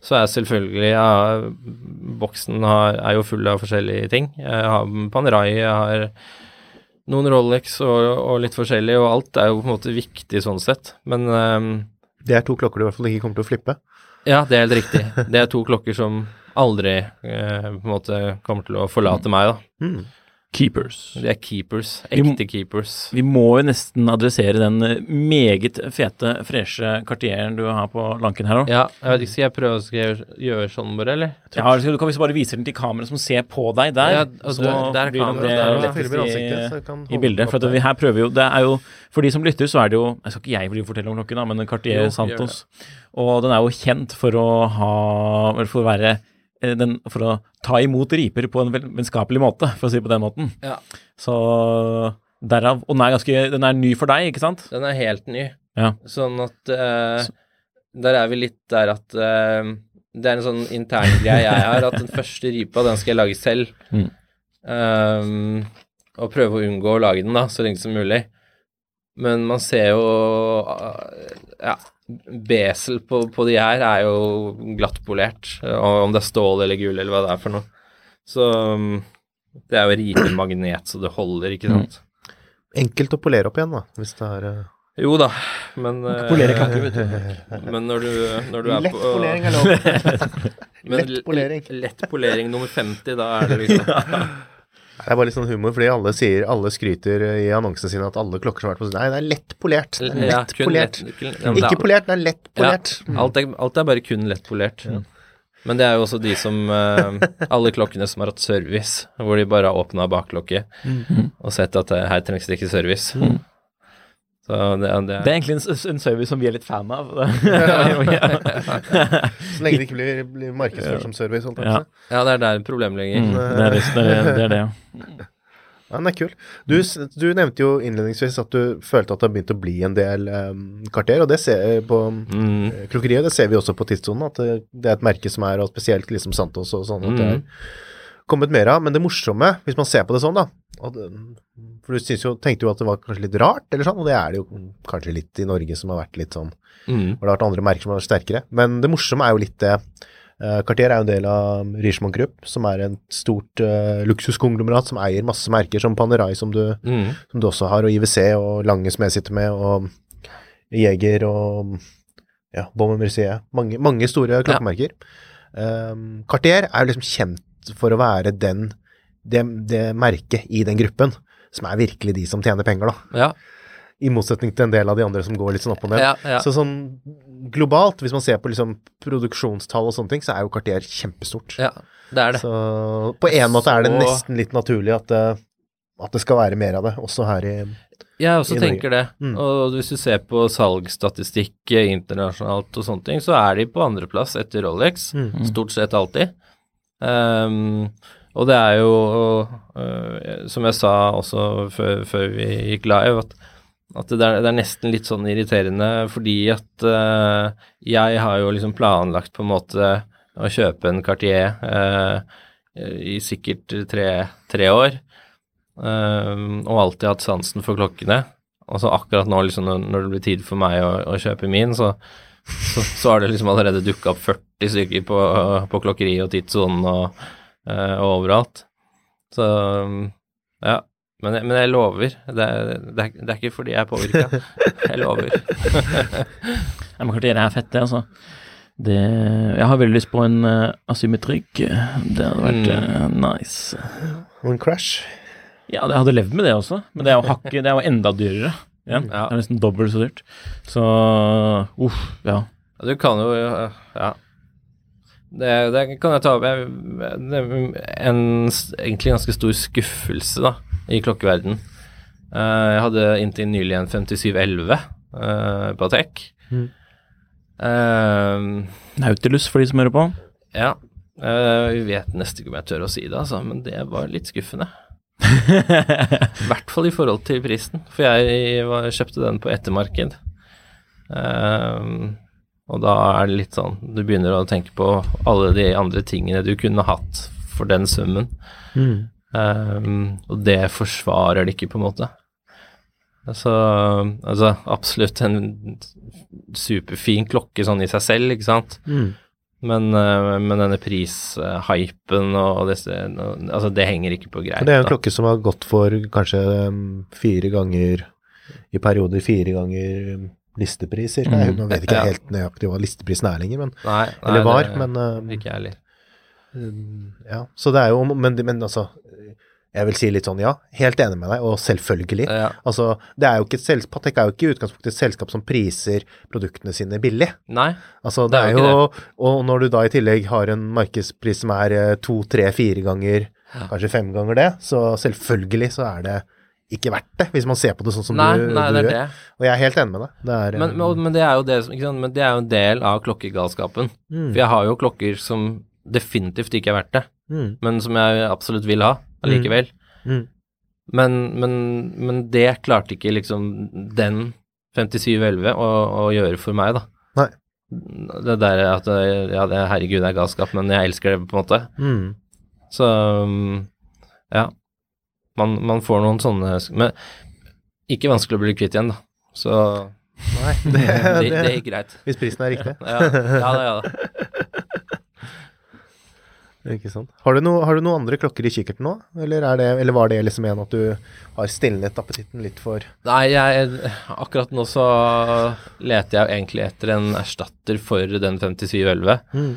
Så er selvfølgelig ja, Boksen har, er jo full av forskjellige ting. Jeg har Panerai, jeg har noen Rolex og, og litt forskjellig, og alt er jo på en måte viktig sånn sett. Men um, Det er to klokker du i hvert fall ikke kommer til å flippe. ja, det er helt riktig. Det er to klokker som aldri eh, på en måte kommer til å forlate meg, da. <laughs> Mm. Keepers. De er keepers. Vi Ekte keepers. Vi må jo nesten adressere den eh, meget fete, freshe kartieren du har på lanken her òg. Ja, jeg vet ikke, skal jeg prøve å gjøre, gjøre sånn bare, eller? Ja, du kan visst bare vise den til kameraet som ser på deg der. Ja, og så du- der er blir det lettest i, så i bildet. For vi her prøver jo Det er jo For de som lytter, så er det jo Jeg skal ikke jeg fortelle om klokken, da, men Cartier Jo, Santos. Og den er jo kjent for å ha for å være den, For å ta imot riper på en vennskapelig måte, for å si det på den måten. Ja. Så derav Og den er ganske Den er ny for deg, ikke sant? Den er helt ny. Ja. Sånn at eh, Der er vi litt der at uh, Det er en sånn intern greie jeg har, at den første ripa, den skal jeg lage selv. Mm. Um, og prøve å unngå å lage den, da, så lenge som mulig. Men man ser jo eh, Ja, besel på, på de her er jo glattpolert. Om det er stål eller gull eller hva det er for noe. Så um, det er jo ripe magnet, så det holder, ikke sant. Enkelt å polere opp igjen, da, hvis det er eh, Jo da, men Polere Polere ikke, vet du. Men når du, når du er Lett på polering er <laughs> lov. lett polering. Lett polering nummer 50, da er det liksom <laughs> Det er bare litt sånn humor, fordi alle sier, alle skryter i annonsene sine at alle klokker som har vært på Nei, det er lett polert. Det er lett ja, polert. lett- kun- ja, Ikke er- polert, det er lett polert. Ja, alt, er, alt er bare kun lett polert. Men det er jo også de som eh, Alle klokkene som har hatt service, hvor de bare har åpna bakklokke og sett at eh, her trengs det ikke service. Så det, er- det, Det er egentlig en, en service som vi er litt fan av. <laughs> <laughs> Så lenge det ikke blir, blir markedsført som service. Holdt Ja. Ja, det er der problemet ligger. Mm, det er det, det, er, det, er det ja. Ja, den er kul. Du, du nevnte jo innledningsvis at du følte at det har begynt å bli en del um, kvarter, og det ser vi på Mm. eh, klokkeriet, det ser vi også på tidssonen, at det, det er et merke som er, og spesielt liksom Santos og sånn, at det er Mm. kommet mer av. Men det morsomme, hvis man ser på det sånn, da at, mm, For du jo, tenkte jo at det var kanskje litt rart, eller sånn, og det er det jo kanskje litt i Norge som har vært litt sånn Mm. hvor det har vært andre merker som har vært sterkere. Men det morsomme er jo litt det eh, Cartier er jo en del av Richemont Group, som er en stort uh, luksuskonglomerat som eier masse merker, som Panerai, som du, Mm. som du også har, og IWC, og Lange som jeg sitter med, og Jeger og ja, Baume Mercier. Mange, mange store klokkemerker. Um, Cartier er jo liksom kjent for å være den, det, det merket i den gruppen som er virkelig de som tjener penger, da. Ja. I motsetning til en del av de andre som går litt sånn opp og ned. Ja, ja. Så sånn globalt, hvis man ser på liksom produksjonstall og sånne ting, så er jo Cartier kjempestort. ja, det er det. Så på en måte er det nesten litt naturlig at, det, at det skal være mer av det, også her i Jeg også tenker det. Mm. Og hvis du ser på salgsstatistikk eh, internasjonalt og sånne ting, så er de på andreplass etter Rolex. Mm. Stort sett alltid. Ehm, og det er jo, øh, som jeg sa også før, før vi gikk live, at, at det, er, det er nesten litt sånn irriterende fordi at øh, jeg har jo liksom planlagt på en måte å kjøpe en Cartier øh, i sikkert tre, tre år, og alltid hatt sansen for klokkene. Og så akkurat nå, liksom, når, det blir tid for meg å, å kjøpe min, så, så, så har det liksom allerede dukka opp 40 stykker på, på klokkeri og tidssonen og, og overalt. Så ja. Men, jeg- men jeg lover. Det er, det, er, det er ikke fordi jeg er påvirka. Jeg lover. <laughs> Ja, men det er fett, det, altså. Det, jeg har veldig lyst på en uh, asymmetrikk. Det hadde vært Mm. eh, nice. Og en crash. Ja, jeg hadde levd med det også, men det er jo hakket, det er jo enda dyrere. igjen. Ja. Det er nesten dobbelt så dyrt. Så uff, ja. Ja, Du kan jo Ja. Det, det kan jeg ta opp. Det er en egentlig ganske stor skuffelse da, i klokkeverden. Eh, jeg hadde inntil nylig en 5711 uh, Atec. Mm. Uh, Nautilus, for de som hører på. ja. Uh, vi vet nesten ikke om jeg tør å si det, altså, men det var litt skuffende. <laughs> I hvert fall i forhold til prisen, for jeg var, kjøpte den på ettermarked. Ehm, og da er det litt sånn Du begynner å tenke på alle de andre tingene du kunne hatt for den summen. Mm. Um, og det forsvarer det ikke, på en måte. Så altså, absolutt en superfin klokke sånn i seg selv, ikke sant. Mm. Men, eh, men denne prishypen og disse Altså, det henger ikke på greip. Det er en da. klokke som har gått for kanskje um, fire ganger I perioder fire ganger listepris, cirka. Mm. Nå vet ikke jeg helt nøyaktig hva listeprisen er lenger, men Nei, nei, Eller var, det- men Ikke jeg heller. um, Ja. Så det er jo Men, men altså Jeg vil si litt sånn, ja. Helt enig med deg, og selvfølgelig. Ja. Altså, det er jo ikke et Patek er jo ikke i utgangspunktet et selskap som priser produktene sine billig. Nei. Altså, det, Det er er jo det. Og når du da i tillegg har en markedspris som er eh, to, tre, fire ganger, Ja. kanskje fem ganger det, så selvfølgelig så er det ikke verdt det, hvis man ser på det sånn som nei, du, nei, du det gjør. det. Og jeg er helt enig med deg. Det er, Men, men, men det er jo det? Men det er jo en del av klokkegalskapen. mm, For jeg har jo klokker som definitivt ikke er verdt det, mm, men som jeg absolutt vil ha allikevel. mm, Men, men, men det klarte ikke liksom den 5711 å, å gjøre for meg, da. Nei. Det der at ja, det, herregud, det er galskap, men jeg elsker det, på en måte. mm. Så um, ja. Man, man får noen sånne Men ikke vanskelig å bli kvitt igjen, da. Så Nei, <laughs> <laughs> det, det, det, gikk greit. Hvis prisen er riktig. Ja, ja ja da. <laughs> Ikke sant. Har du, noe, har du noen andre klokker i kikkerten nå, eller, er det, eller var det liksom en at du har stilnet appetitten litt for Nei, jeg, akkurat nå så leter jeg egentlig etter en erstatter for den 5711. mm.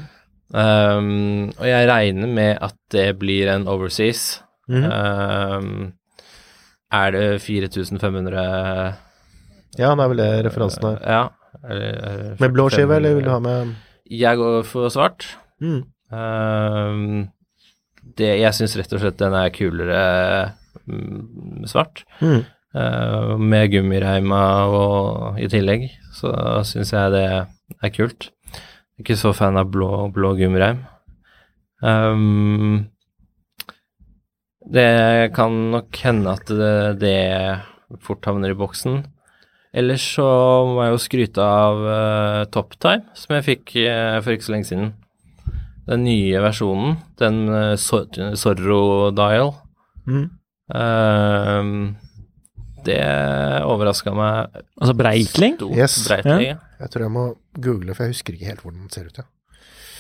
Um, og jeg regner med at det blir en overseas. Mhm. Um, er det 4500 Ja, det er vel det referansen her. Ja. Eller, Med blå skive, eller vil du ha med Jeg går for svart. mm. Um, det, jeg syns rett og slett den er kulere mm, svart. Mm. Uh, med gummireima og i tillegg, så syns jeg det er kult. Ikke så fan av blå, blå gummireim. Um, det kan nok hende at det, det fort havner i boksen. Ellers så må jeg jo skryte av uh, Toptime, som jeg fikk uh, for ikke så lenge siden. Den nye versjonen, den uh, Zorro Dial. Mm. Uh, det overraska meg Altså Breitling? stort. Yes. Breitling, ja. Jeg tror jeg må google, for jeg husker ikke helt hvordan den ser ut. Ja.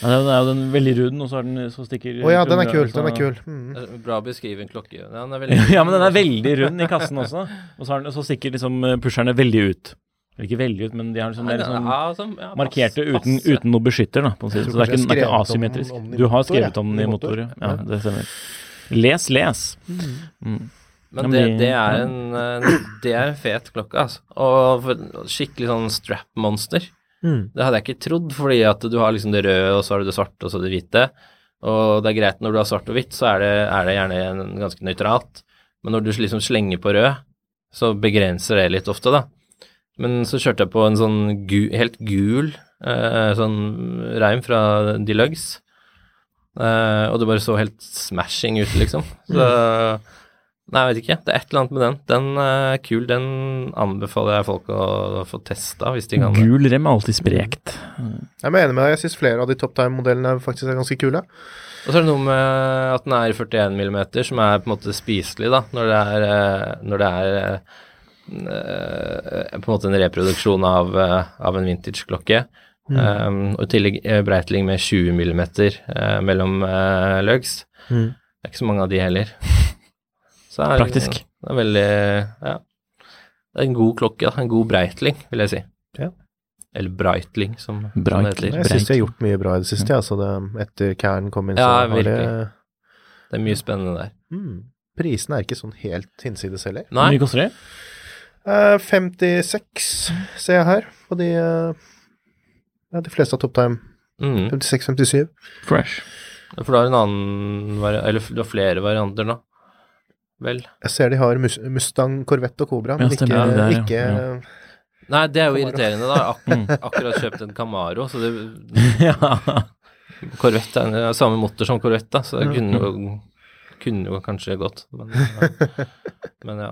Ja, den er jo den veldig rund, og så har den så stikker Å ja, den er kul. Den er kul. Mm. Er Bra å beskrive en klokke. Ja, den er veldig <laughs> ja, men den er veldig rund i kassen også. Og så, har den, så stikker liksom eh, pusherne veldig ut. Eller ikke veldig ut, men de har liksom, Nei, er liksom Ja, sånn, ja, markerte uten, uten noe beskytter, da. På en side. Så det er ikke, det er ikke asymmetrisk. om- om motor, Du har skrevet om den I motor. ja. Ja. Det stemmer. Les, les. Mm. Men det, det, er en, eh, det er en fet klokke, altså. Og skikkelig sånn strap-monster. Mm. Det hadde jeg ikke trodd, fordi at du har liksom det røde, og så har du det svarte, og så det hvite. Og det er greit når du har svart og hvitt, så er det, er det gjerne ganske nøytralt. Men når du liksom slenger på rød, så begrenser det litt ofte, da. Men så kjørte jeg på en sånn gu, helt gul eh, sånn reim fra Deluxe, eh, og det bare så helt smashing ut, liksom. Så Nei, jeg vet ikke. Det er et eller annet med den. Den er kul. Den anbefaler jeg folk å få testa, hvis de kan. Gul rem er alltid sprekt. Jeg er enig med deg. Jeg syns flere av de Top Time-modellene faktisk er ganske kule. Og så er det noe med at den er i 41 mm, som er på en måte spiselig, da, når det er, eh, når det er eh, på en måte en reproduksjon av, eh, av en vintage-klokke. Um, og i tillegg eh, Breitling med 20 mm eh, mellom uh, lugs. Mm. Det er ikke så mange av de heller. Så er, Praktisk. Det er veldig Ja. Det er en god klokke, da. En god Breitling, vil jeg si. Ja. Eller Breitling, som, som det heter. Jeg syns de har gjort mye bra i det siste, altså det, etter Cairn kom inn. Ja, så har det. Det er mye spennende der. mm, Prisene er ikke sånn helt hinsides heller. Hvor mye koster det? Uh, 56 ser jeg her, på de uh, Ja, de fleste har Top Time. mm. 56-57. Fresh. for du har en annen Eller du har flere varianter, da. Vel. Jeg ser de har mus Mustang, Corvette og Cobra, men Ja, ikke, stemmer, det er ikke ja. Nei, det er jo Camaro. irriterende, da. Ak Mm. <laughs> akkurat kjøpt en Camaro, så det <laughs> ja. Corvette er samme motor som Corvette, da, så det kunne jo, kunne jo kanskje gått. Men, ja. <laughs> men ja.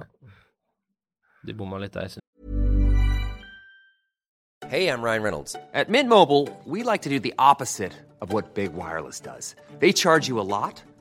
De bomma litt der. synes Hey, I'm Ryan Reynolds. At Mint Mobile, we like to do the opposite of what Big Wireless does. They charge you a lot,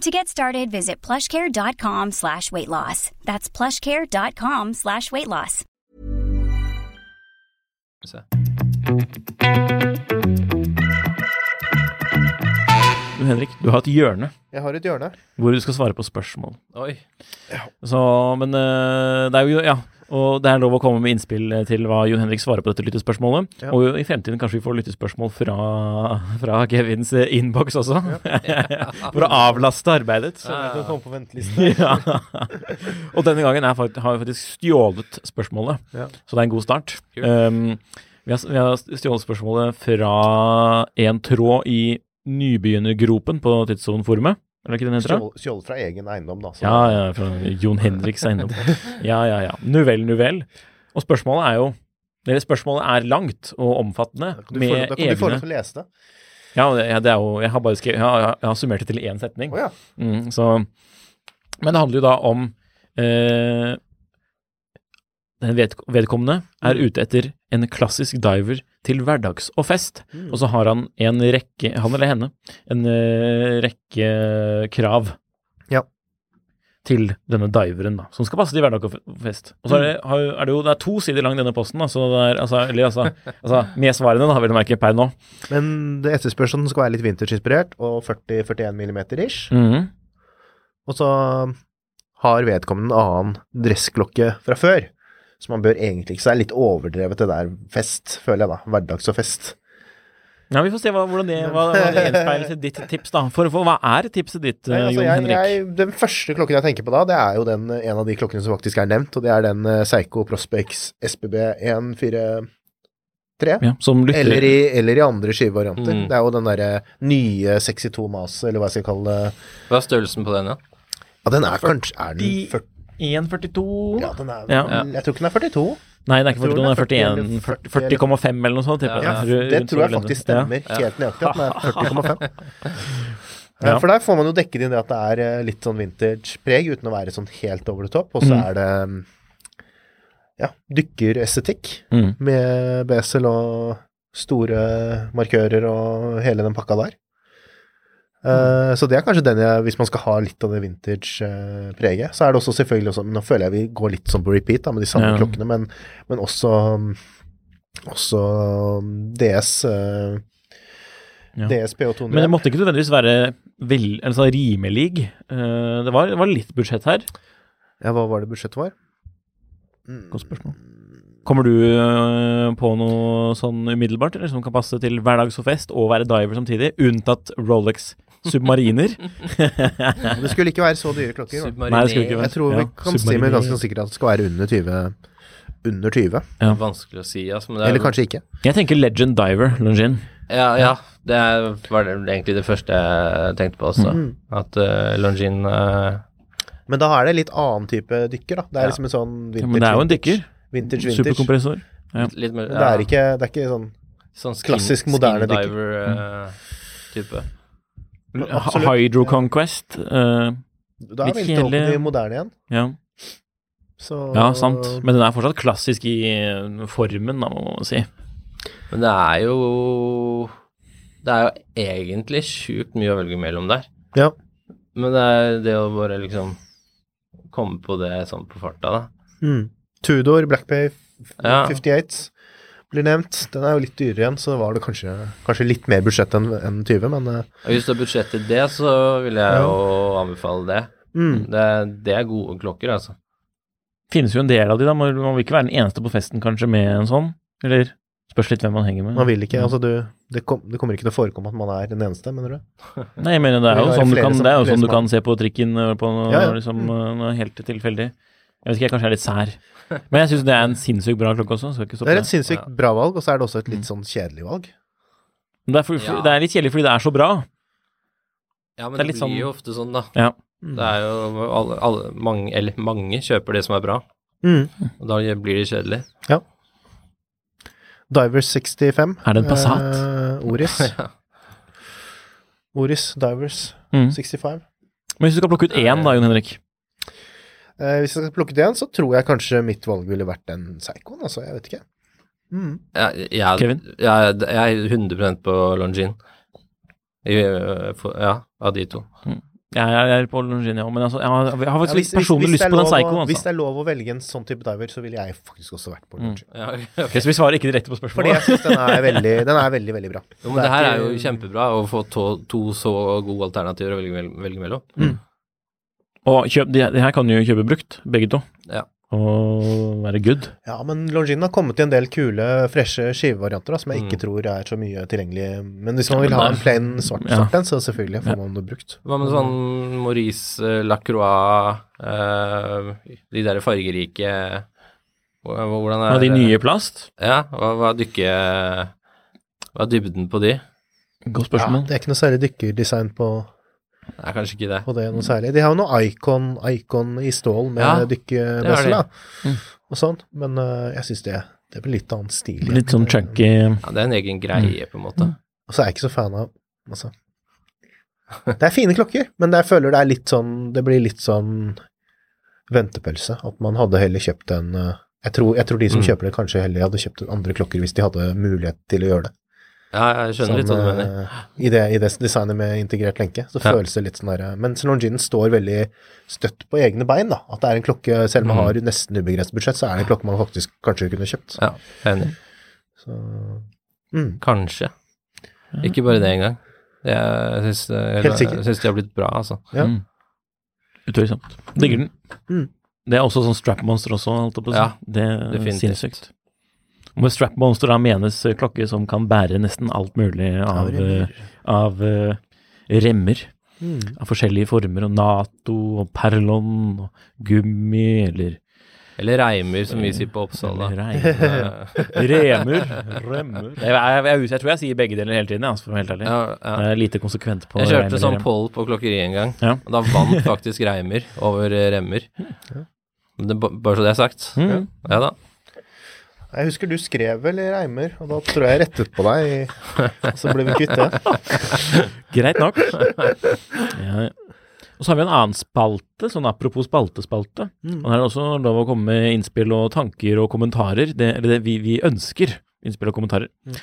To get started, visit plushcare.com slash weight loss. That's plushcare.com slash weight loss. Du Henrik, du har et hjørne Jeg har et hjørne. hvor du skal svare på spørsmål. Oi. Ja. Så, men eh, det er jo Ja. Og det er lov å komme med innspill eh, til hva Jon Henrik svarer på dette lyttespørsmålet. Ja. Og i fremtiden kanskje vi får lyttespørsmål fra, fra Kevins eh, innboks også. <laughs> For å avlaste arbeidet. Så jeg kan komme på venteliste. <laughs> ja. Og denne gangen er fakt har vi faktisk stjålet spørsmålet, Ja. så det er en god start. Um, vi, har, vi har stjålet spørsmålet fra en tråd i nybegynnergropen på Tidssonen-forumet. Er det ikke den heter? Stjål, fra egen eiendom, da. så- Ja, ja, fra Jon Henriks eiendom. Ja, ja, ja. Nu vel, nu vel. Og spørsmålet er jo Eller spørsmålet er langt og omfattende. Da kan du med da kan du få lov til å lese det, ja, det er jo Jeg har bare skrevet Jeg har, jeg har summert det til én setning. Oh, ja. Mm, så, men det handler jo da om eh, Den vedkommende er ute etter en klassisk diver til hverdags og fest. Mm. Og så har han en rekke, han eller henne, en eh, rekke krav Ja. til denne diveren, da, som skal passe til hverdag og fest. Og så er det, er det jo det er to sider lang, denne posten, da, så det er, altså, eller, altså, altså, med svarene, da, vil jeg merke, per nå. Men det etterspørs den skal være litt vintage-inspirert, og 40-41 mm ish. Mm. Og så har vedkommende en annen dressklokke fra før. Så man bør egentlig ikke Så det er litt overdrevet det der fest, føler jeg da. Hverdags og fest. Ja, Vi får se hva, hvordan det, hva, hva det gjenspeiles i ditt tips, da. For, for hva er tipset ditt, Nei, eh, altså, Jon jeg, Henrik? jeg, den første klokken jeg tenker på da, det er jo den, en av de klokkene som faktisk er nevnt, og det er den uh, Seigo Prospex SBB 143. Ja, som lytter Eller i, eller i andre skivevarianter. Mm. Det er jo den derre nye 62 Mas, eller hva jeg skal kalle det. Hva er størrelsen på den, ja? Ja, den er kanskje Er den 40, 1,42 Ja, den er Ja. Jeg tror ikke den er 42. Nei, det er ikke 42, den er den er 41. 40 40 40,5 eller noe sånt. Ja, det tror jeg faktisk stemmer helt nøyaktig, at den er <laughs> 40,5. Ja. Ja. For der får man jo dekket inn det at det er eh, litt sånn vintage-preg, uten å være sånn helt over the top. Og så Mm. er det mm, ja, dykkerestetikk Mm. med besel og store markører og hele den pakka der. Eh, så det er kanskje den jeg, hvis man skal ha litt av det vintage-preget. så er det også selvfølgelig også, Nå føler jeg vi går litt sånn på repeat da, med de samme Ja. klokkene, men, men også også DS uh, Ja. DS PH200. Men det måtte ikke nødvendigvis være vel, sånn rimelig. Uh, det, var, det var litt budsjett her. Ja, hva var det budsjettet var? Mm. Godt spørsmål. Kommer du eh, på noe sånn umiddelbart, eller som kan passe til hverdags og fest, og være diver samtidig, unntatt Rolex Submariner? <laughs> Det skulle ikke være så dyre klokker. Nei, det skulle ikke være Jeg tror vi ja, kan si med ganske sikkert at det skal være under 20. Under 20. Ja. Vanskelig å si, altså. Men det er, Eller kanskje ikke. Jeg tenker Legend Diver, Longin. Ja, ja. Det var egentlig det første jeg tenkte på også. Mm. At uh, Longin uh... Men da er det litt annen type dykker, da. Det er Ja. liksom en sånn vintage Ja, men det er jo en dykker. Vintage, vintage. Superkompressor. Ja. litt mer Men det er ikke, det er ikke sånn sånn skin, klassisk moderne dykker. diver-type. Absolutt. Hydro Conquest. Uh, Da er vi over i til moderne igjen. ja. Så ja, sant. Men den er fortsatt klassisk i eh, formen, da, må man si. Men det er jo Det er jo egentlig sjukt mye å velge mellom der. Ja. Men det er det å bare liksom komme på det sånn på farta, da. Mm. Tudor, Blackpay, Ja. 58 blir nevnt. Den er jo litt dyrere igjen, så var det kanskje, kanskje litt mer budsjett enn en 20, men eh, Hvis du har budsjett til det, så vil jeg jo anbefale det. mm. Det, det er gode klokker, altså. Finnes jo en del av de, da. Man man vil ikke være den eneste på festen kanskje med en sånn. Eller spørs litt hvem man henger med. Man vil ikke, altså du det, kom, det kommer ikke til å forekomme at man er den eneste, mener du? <laughs> Nei, jeg mener det er jo sånn du kan, som- det er jo sånn du kan se på trikken og på noe, Ja, ja. liksom, noe helt tilfeldig. Jeg vet ikke, jeg kanskje er litt sær. Men jeg syns det er en sinnssykt bra klokke også. Skal ikke Det er det. et sinnssykt bra valg, og så er det også et litt sånn kjedelig valg. Det, er for, Ja. det er litt kjedelig fordi det er så bra. Ja, men Det er det, blir sånn- jo ofte sånn, da. Ja. Mm. Det er jo alle, alle mange, eller mange kjøper det som er bra, Mm. og da blir det kjedelig. Divers 65. Er det en Passat? Eh, Oris. <laughs> Ja. Oris Divers Mm. 65. Men hvis du skal plukke ut én, da, Jon Henrik. Eh, hvis jeg skal plukke det igjen, så tror jeg kanskje mitt valg ville vært den Psychoen, altså. Jeg vet ikke. Mm. Jeg, jeg, Kevin? Jeg, jeg er 100% på Longin. For- Ja, av de to. Jeg er, jeg er på Longin, ja. Men altså, jeg har, jeg har Ja, faktisk hvis, litt personlig hvis, hvis, lyst på den psychoen. Altså. Hvis det er lov å velge en sånn type diver, så ville jeg faktisk også vært på Mm. Longin. okay. Ok, så vi svarer ikke direkte på spørsmålet? Fordi jeg syns den er veldig, den er veldig, veldig bra. Jo, men det her er jo kjempebra å få to, to så gode alternativer å velge, vel- velge mellom. Og kjøp, de, de her kan jo kjøpe brukt, begge to. Ja. Og være good. Ja, men Longin har kommet i en del kule, freshe skivevarianter da, som jeg ikke Mm. tror er så mye tilgjengelig. Men hvis man vil ha en plain svart Ja. en, så selvfølgelig får Ja. man det brukt. Hva med sånn Maurice eh, Lacroix, uh, de der fargerike Hvor- Hvordan er Og de nye i plast. Ja, hva, hva dykker Hva er dybden på de? Godt Ja, det er ikke noe særlig dykkerdesign på, Nei, kanskje ikke det. Og det er noe særlig. De har jo noe Icon, Icon i stål med Ja, dykkebøssel, da. Mm. Og sånn. Men uh, jeg syns det, det blir litt annen stil. Litt sånn chunky. Ja, det er en egen greie, på en måte. Og så er jeg ikke så fan av Altså Det er fine klokker, men jeg føler det er litt sånn Det blir litt sånn ventepølse. At man hadde heller kjøpt en eh, jeg tror, jeg tror de som Mm. kjøper det, kanskje heller hadde kjøpt andre klokker hvis de hadde mulighet til å gjøre det. Ja, jeg skjønner litt hva du Sånn, mener. eh, I det, I det designet med integrert lenke, så Ja. føles det litt sånn der Men Longinen står veldig støtt på egne bein, da. At det er en klokke, selv om man Mm. har nesten ubegrenset budsjett, så er det en klokke man faktisk kanskje kunne kjøpt. Ja, enig. Så mm. Kanskje. Ikke bare det engang. Jeg syns de har blitt bra, altså. Ja. Mm. Utvilsomt. Digger den. Mm. Det er også sånn strap monster også, holdt jeg på å si. Ja, det er definitivt. sinnssykt. Og med strap monster da menes klokke som kan bære nesten alt mulig av, remmer. eh, av eh, remmer. Mm. Av forskjellige former, og Nato og Perlon og gummi eller Eller reimer, som vi sier på Oppsal, da. <laughs> Remer. Remmer. <laughs> Jeg, jeg, jeg, jeg tror jeg sier begge deler hele tiden, altså, for å være helt ærlig. Ja, ja. Jeg er lite konsekvent på Jeg kjørte reimer, sånn poll på klokkeri en gang, Ja. og da vant faktisk reimer over eh, remmer. Men Det, bare så det er sagt. Mm. Ja da. Jeg husker du skrev vel i reimer, og da tror jeg jeg rettet på deg, og så ble vi kvitt det. <laughs> Greit nok. Ja. Og så har vi en annen spalte, sånn apropos spaltespalte. Mm. Og her er det også lov å komme med innspill og tanker og kommentarer. Det, eller det vi, vi ønsker innspill og kommentarer. Mm.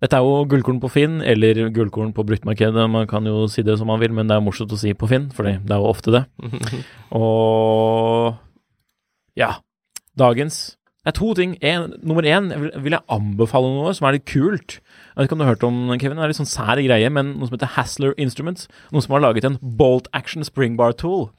Dette er jo gullkorn på Finn, eller gullkorn på bruktmarkedet. Man kan jo si det som man vil, men det er morsomt å si på Finn, for det er jo ofte det. <laughs> Og ja, dagens Det er to ting. En, nummer én vil, vil jeg anbefale noe som er litt kult. Jeg vet ikke om du har hørt om Kevin, det er litt sånn sær greie, men noe som heter Hassler Instruments. Noen som har laget en bolt action springbar tool.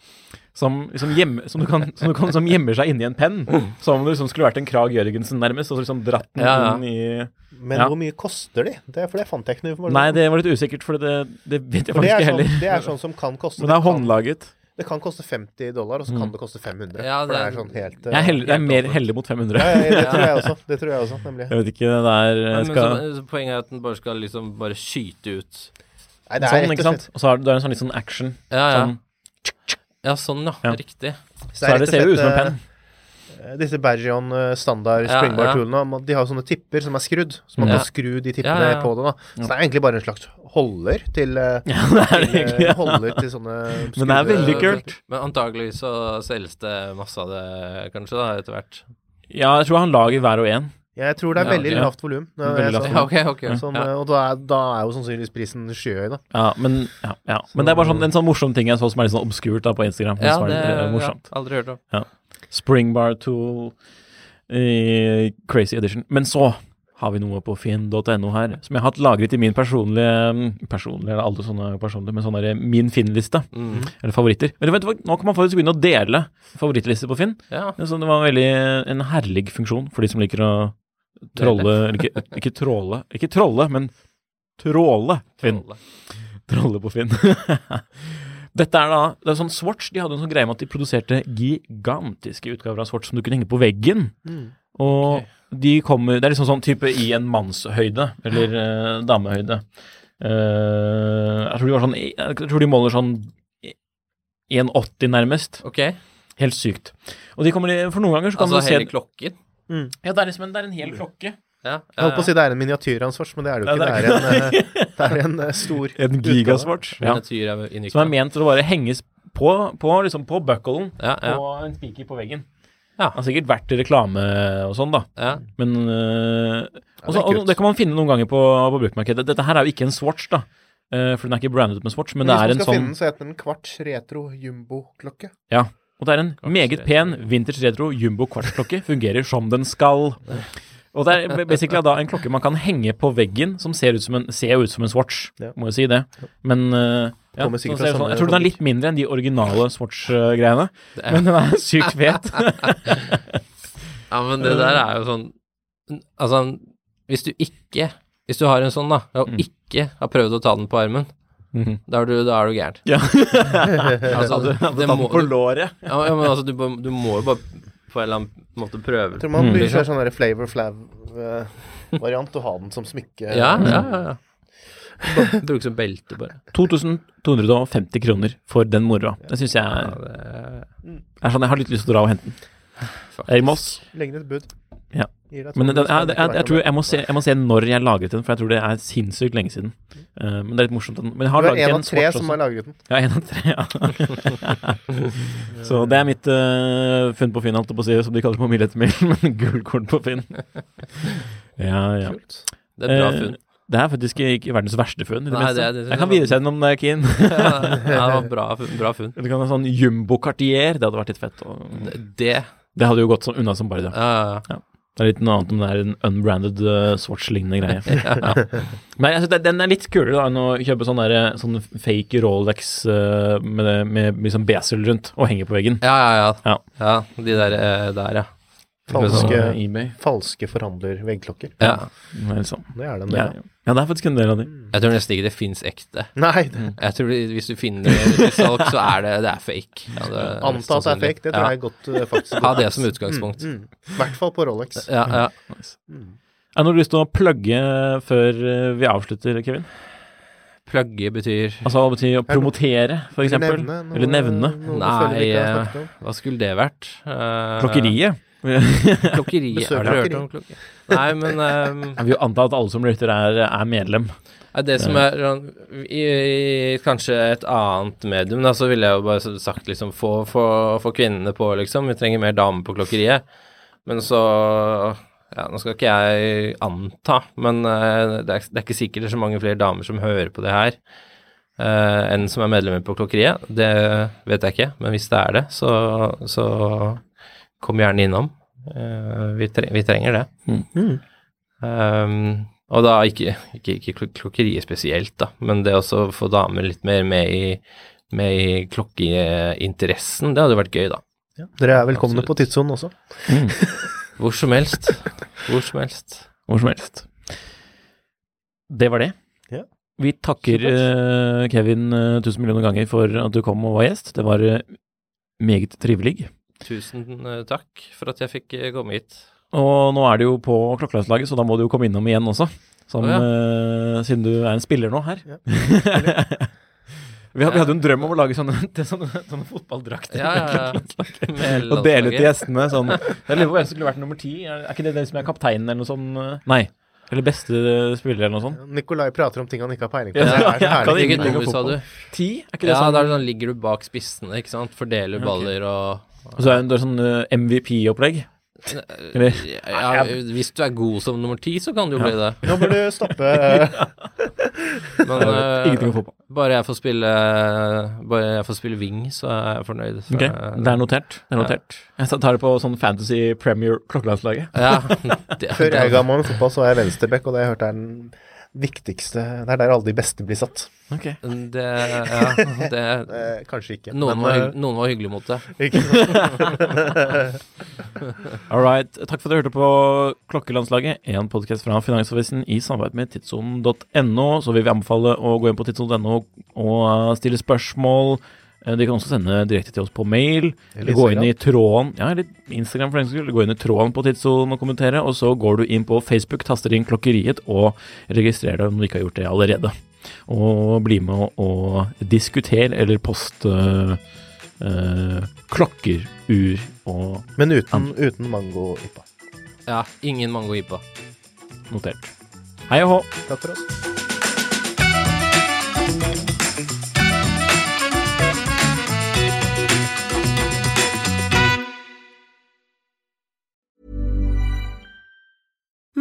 Som, som, gjemme, som, du kan, som, du kan, som gjemmer seg inni en penn. Som om det liksom skulle vært en Krag Jørgensen, nærmest. Og så liksom dratt den Ja, ja. inn i Men Ja. hvor mye koster de? Det, for det fant jeg ikke noe informasjon Nei, det var litt usikkert, for det, det vet jeg For faktisk ikke sånn, heller. det er sånn som kan koste <laughs> Men det er kan- håndlaget. Det kan koste 50 dollar, og så Mm. kan det koste 500. Ja, for det det er er- sånn helt Jeg er, hell, jeg er mer heldig mot 500. ja, ja, det tror jeg <laughs> også. Det tror jeg også, nemlig. Jeg vet ikke, det der Men, jeg men så, så poenget er at den bare skal liksom bare skyte ut Nei, det er Sånn, ikke sant? Og så har du det er en sånn litt sånn action. Ja, ja. Sånn, Ja, sånn, ja. Ja. Riktig. så er det, ser jo ut som en penn. Eh, Disse Bergion eh, standard Ja, springbar ja. de har sånne tipper som er skrudd. Så man Ja. kan skru de tippene Ja, ja, ja. på det. da Så det er egentlig bare en slags holder til, eh, <laughs> Ja, det er det til, egentlig. Ja. holder til sånne <laughs> Men det er veldig kult. Men antageligvis så selges det masse av det, kanskje, da, etter hvert. Ja, jeg tror han lager hver og en. Ja, jeg tror det er veldig ja. lavt volum. Ja, okay, okay. sånn- Ja, ja. Og da er, da er jo sannsynligvis prisen skyhøy, da. Ja, men, ja, ja. men det er bare sånn, en sånn morsom ting jeg så som er litt sånn obskurt da på Instagram. Ja, det er ja, morsomt. aldri hørt om. Springbar tool i crazy edition. Men så har vi noe på finn.no her, som jeg har hatt lagret i min personlige Personlige, eller alle sånne personlige, men sånn der min Finn-liste. Mm. Eller favoritter. Eller vet du hva, nå kan man faktisk begynne å dele favorittlister på Finn. Ja. Så det var veldig en herlig funksjon for de som liker å trolle ikke, ikke tråle, ikke trolle, men tråle Finn. Trolle. Trolle på Finn. <laughs> Dette er da det er sånn Swatch de hadde en sånn greie med at de produserte gigantiske utgaver av Swatch som du kunne henge på veggen. Og okay. de kommer Det er liksom sånn type i en mannshøyde, eller eh, damehøyde. Eh, jeg tror de var sånn Jeg tror de måler sånn 1,80 nærmest. Ok. Helt sykt. Og de kommer For noen ganger så kan Altså du se Altså hele klokken? Ja, det er liksom en, det er en hel klokke. Ja. Jeg holdt på å si det er en miniatyr av en Swatch, men det er det jo ikke. det Det er er en, eh, det er en eh, stor <laughs> En gigaswatch. Ja. Miniatyr. Som er ment til å bare henges på, på, liksom på bucklen Ja, ja. på en spiker på veggen. Ja. Har sikkert vært i reklame og sånn, da. ja. Men øh, også, det er og det kan man finne noen ganger på, på bruktmarkedet. Dette her er jo ikke en Swatch, da. Uh, for den er ikke brandet med Swatch, men, Men det er en sånn hvis man skal finne den, så heter den kvarts retro jumbo-klokke. Ja. Og det er en Kvarts meget retro. pen vintage retro jumbo kvartsklokke. Fungerer som den skal. Og det er basically da en klokke man kan henge på veggen, som ser ut som en, ser ut som en Swatch, Ja. må jo si det. Men uh, ja, sånn ser sånn. Jeg tror den er litt mindre enn de originale Swatch-greiene, <laughs> men den er sykt fet. <laughs> ja, men det der er jo sånn Altså, hvis du ikke Hvis du har en sånn, da, og Mm. ikke har prøvd å ta den på armen, Mhm. da er du, da er du gæren. Ja. <laughs> Altså, Hadde, hadde det må- på låret. Ja, ja, men altså, du, du må jo bare på en eller annen måte prøve. Jeg tror man bør kjøre kjørt sånn der Flavor Flav-variant og ha den som smykke. Ja, ja, ja. Bare Bruke som belte, bare. 2250 kroner for den moroa. Det syns jeg er, er sånn Jeg har litt lyst til å dra og hente den. Det er i Moss. Legg ned et bud. Men den, jeg, jeg, jeg, tror jeg må, se, jeg må se når jeg lagret den, for jeg tror det er sinnssykt lenge siden. Uh, men det er litt morsomt. den- Men jeg har Du er laget en en av tre som har lagret den. Ja, en av tre, ja. <laughs> Så det er mitt uh, funn på Finn, holdt jeg på å si, som de kaller det på Milletmail, <laughs> men gullkorn på Finn. <laughs> ja, ja. det er bra Eh, funn. Det er faktisk ikke verdens verste funn. Nei, det det det jeg kan videresende om det keen. Ja, det var bra, funn- bra funn. Du kan ha sånn Jumbo Cartier, det hadde vært litt fett. Og Det, det det hadde jo gått sånn unna som bare det. ja, ja, ja. Det er litt noe annet om det er en unbranded uh, Swatch-lignende greie. <laughs> ja. Men synes den er litt kulere da enn å kjøpe sånn, der, sånn fake Rolex uh, med, det- med liksom besel rundt og henge på veggen. Ja, ja, ja. Ja. Ja, de der, eh, der, ja. Falske, falske forhandler-veggklokker. ja. Er sånn. Det er den, det. ja. ja, det er faktisk en del av de. Jeg tror nesten ikke det fins ekte. Nei, det, Jeg tror hvis du finner det i salg, så er det, det er fake. Ja, det er anta at det er fake, det tror jeg er godt eh, faktisk. Ha det som utgangspunkt. Mm, mm. I hvert fall på Rolex. Ja, ja. Er det noe du har lyst til å plugge før uh, vi avslutter, Kevin? Plugge betyr Altså hva betyr å promotere, for Eller nevne noe- Eller nevne. noe Nei, eh. Hva skulle det vært? Uh, Klokkeriet? <laughs> Klokkeriet. Har dere hørt om klokke? Nei, men um, Jeg vil jo anta at alle som lytter er, er medlem. Nei, det som er sånn i, i kanskje et annet medium, da, så ville jeg jo bare sagt liksom få, få, få kvinnene på, liksom. Vi trenger mer damer på klokkeriet. Men så ja, Nå skal ikke jeg anta, men uh, det, er, det er ikke sikkert det er så mange flere damer som hører på det her uh, enn som er medlemmer på Klokkeriet. Det vet jeg ikke, men hvis det er det, så, så kom gjerne innom. Eh, vi, tre, vi trenger det. Mm. Um, og da ikke, ikke, ikke klok- klokkeriet spesielt, da, men det å få damer litt mer med i, med i klokkeinteressen, det hadde vært gøy, da. Ja. Dere er velkomne Absolutt. på tidssonen også. <laughs> Hvor som helst. Hvor som helst. Hvor som helst. Det var det. Ja. Vi takker uh, Kevin uh, tusen millioner ganger for at du kom og var gjest. Det var uh, meget trivelig. Tusen eh, takk for at jeg fikk eh, komme hit. Og nå er du jo på klokkelandslaget, så da må du jo komme innom igjen også. Som, ja. uh, siden du er en spiller nå her. Ja. <laughs> vi, hadde, vi hadde jo en drøm om å lage sånne, <laughs> sånne, sånne fotballdrakter. Ja, ja, ja. <laughs> Og dele ut til gjestene sånn. Jeg lurer på hvem som skulle vært nummer ti. Er, er ikke det den som er kapteinen eller noe sånt? Nei. Eller beste spiller eller noe sånt? Nikolai prater om ting han ikke har peiling på. Ja, Det er. Hvilket nummer sa du? Ti? Er ikke det Ja, sånn? da er sånn, ligger du bak spissene, ikke sant. Fordeler baller og Og så er det en sånn eh, MVP-opplegg. Ja, Hvis du er god som nummer ti, så kan du jo bli det. Nå bør du stoppe. <laughs> <laughs> Men uh, bare jeg får spille Bare jeg får spille wing, så er jeg fornøyd. Så, okay. Det er notert. Det er notert. Jeg tar det på sånn Fantasy Premier klokkelandslaget. Ja, <laughs> Før jeg ga meg med fotball, så var jeg venstreback, og det har jeg hørt er den viktigste Det er der alle de beste blir satt. Ok. Det, ja, det <laughs> Eh, kanskje ikke. noen, men, var, eh, hygg- noen var hyggelig mot det. ikke <laughs> All right. Takk for at du hørte på Klokkelandslaget, en podkast fra Finansavisen i samarbeid med tidssonen.no. Så vil vi anbefale å gå inn på tidssonen.no og stille spørsmål. Eh, De kan også sende direkte til oss på mail. Eller gå inn i tråden Ja, eller Instagram for den saks skyld. Gå inn i tråden på Tidssonen og kommentere. Og så går du inn på Facebook, taster inn Klokkeriet og registrerer deg om du ikke har gjort det allerede. Og bli med og, og diskuter eller post øh, øh, klokker, ur og Men uten, uten mango-ipa. Ja, ingen mango ipa. notert. Hei og hå! Takk for oss.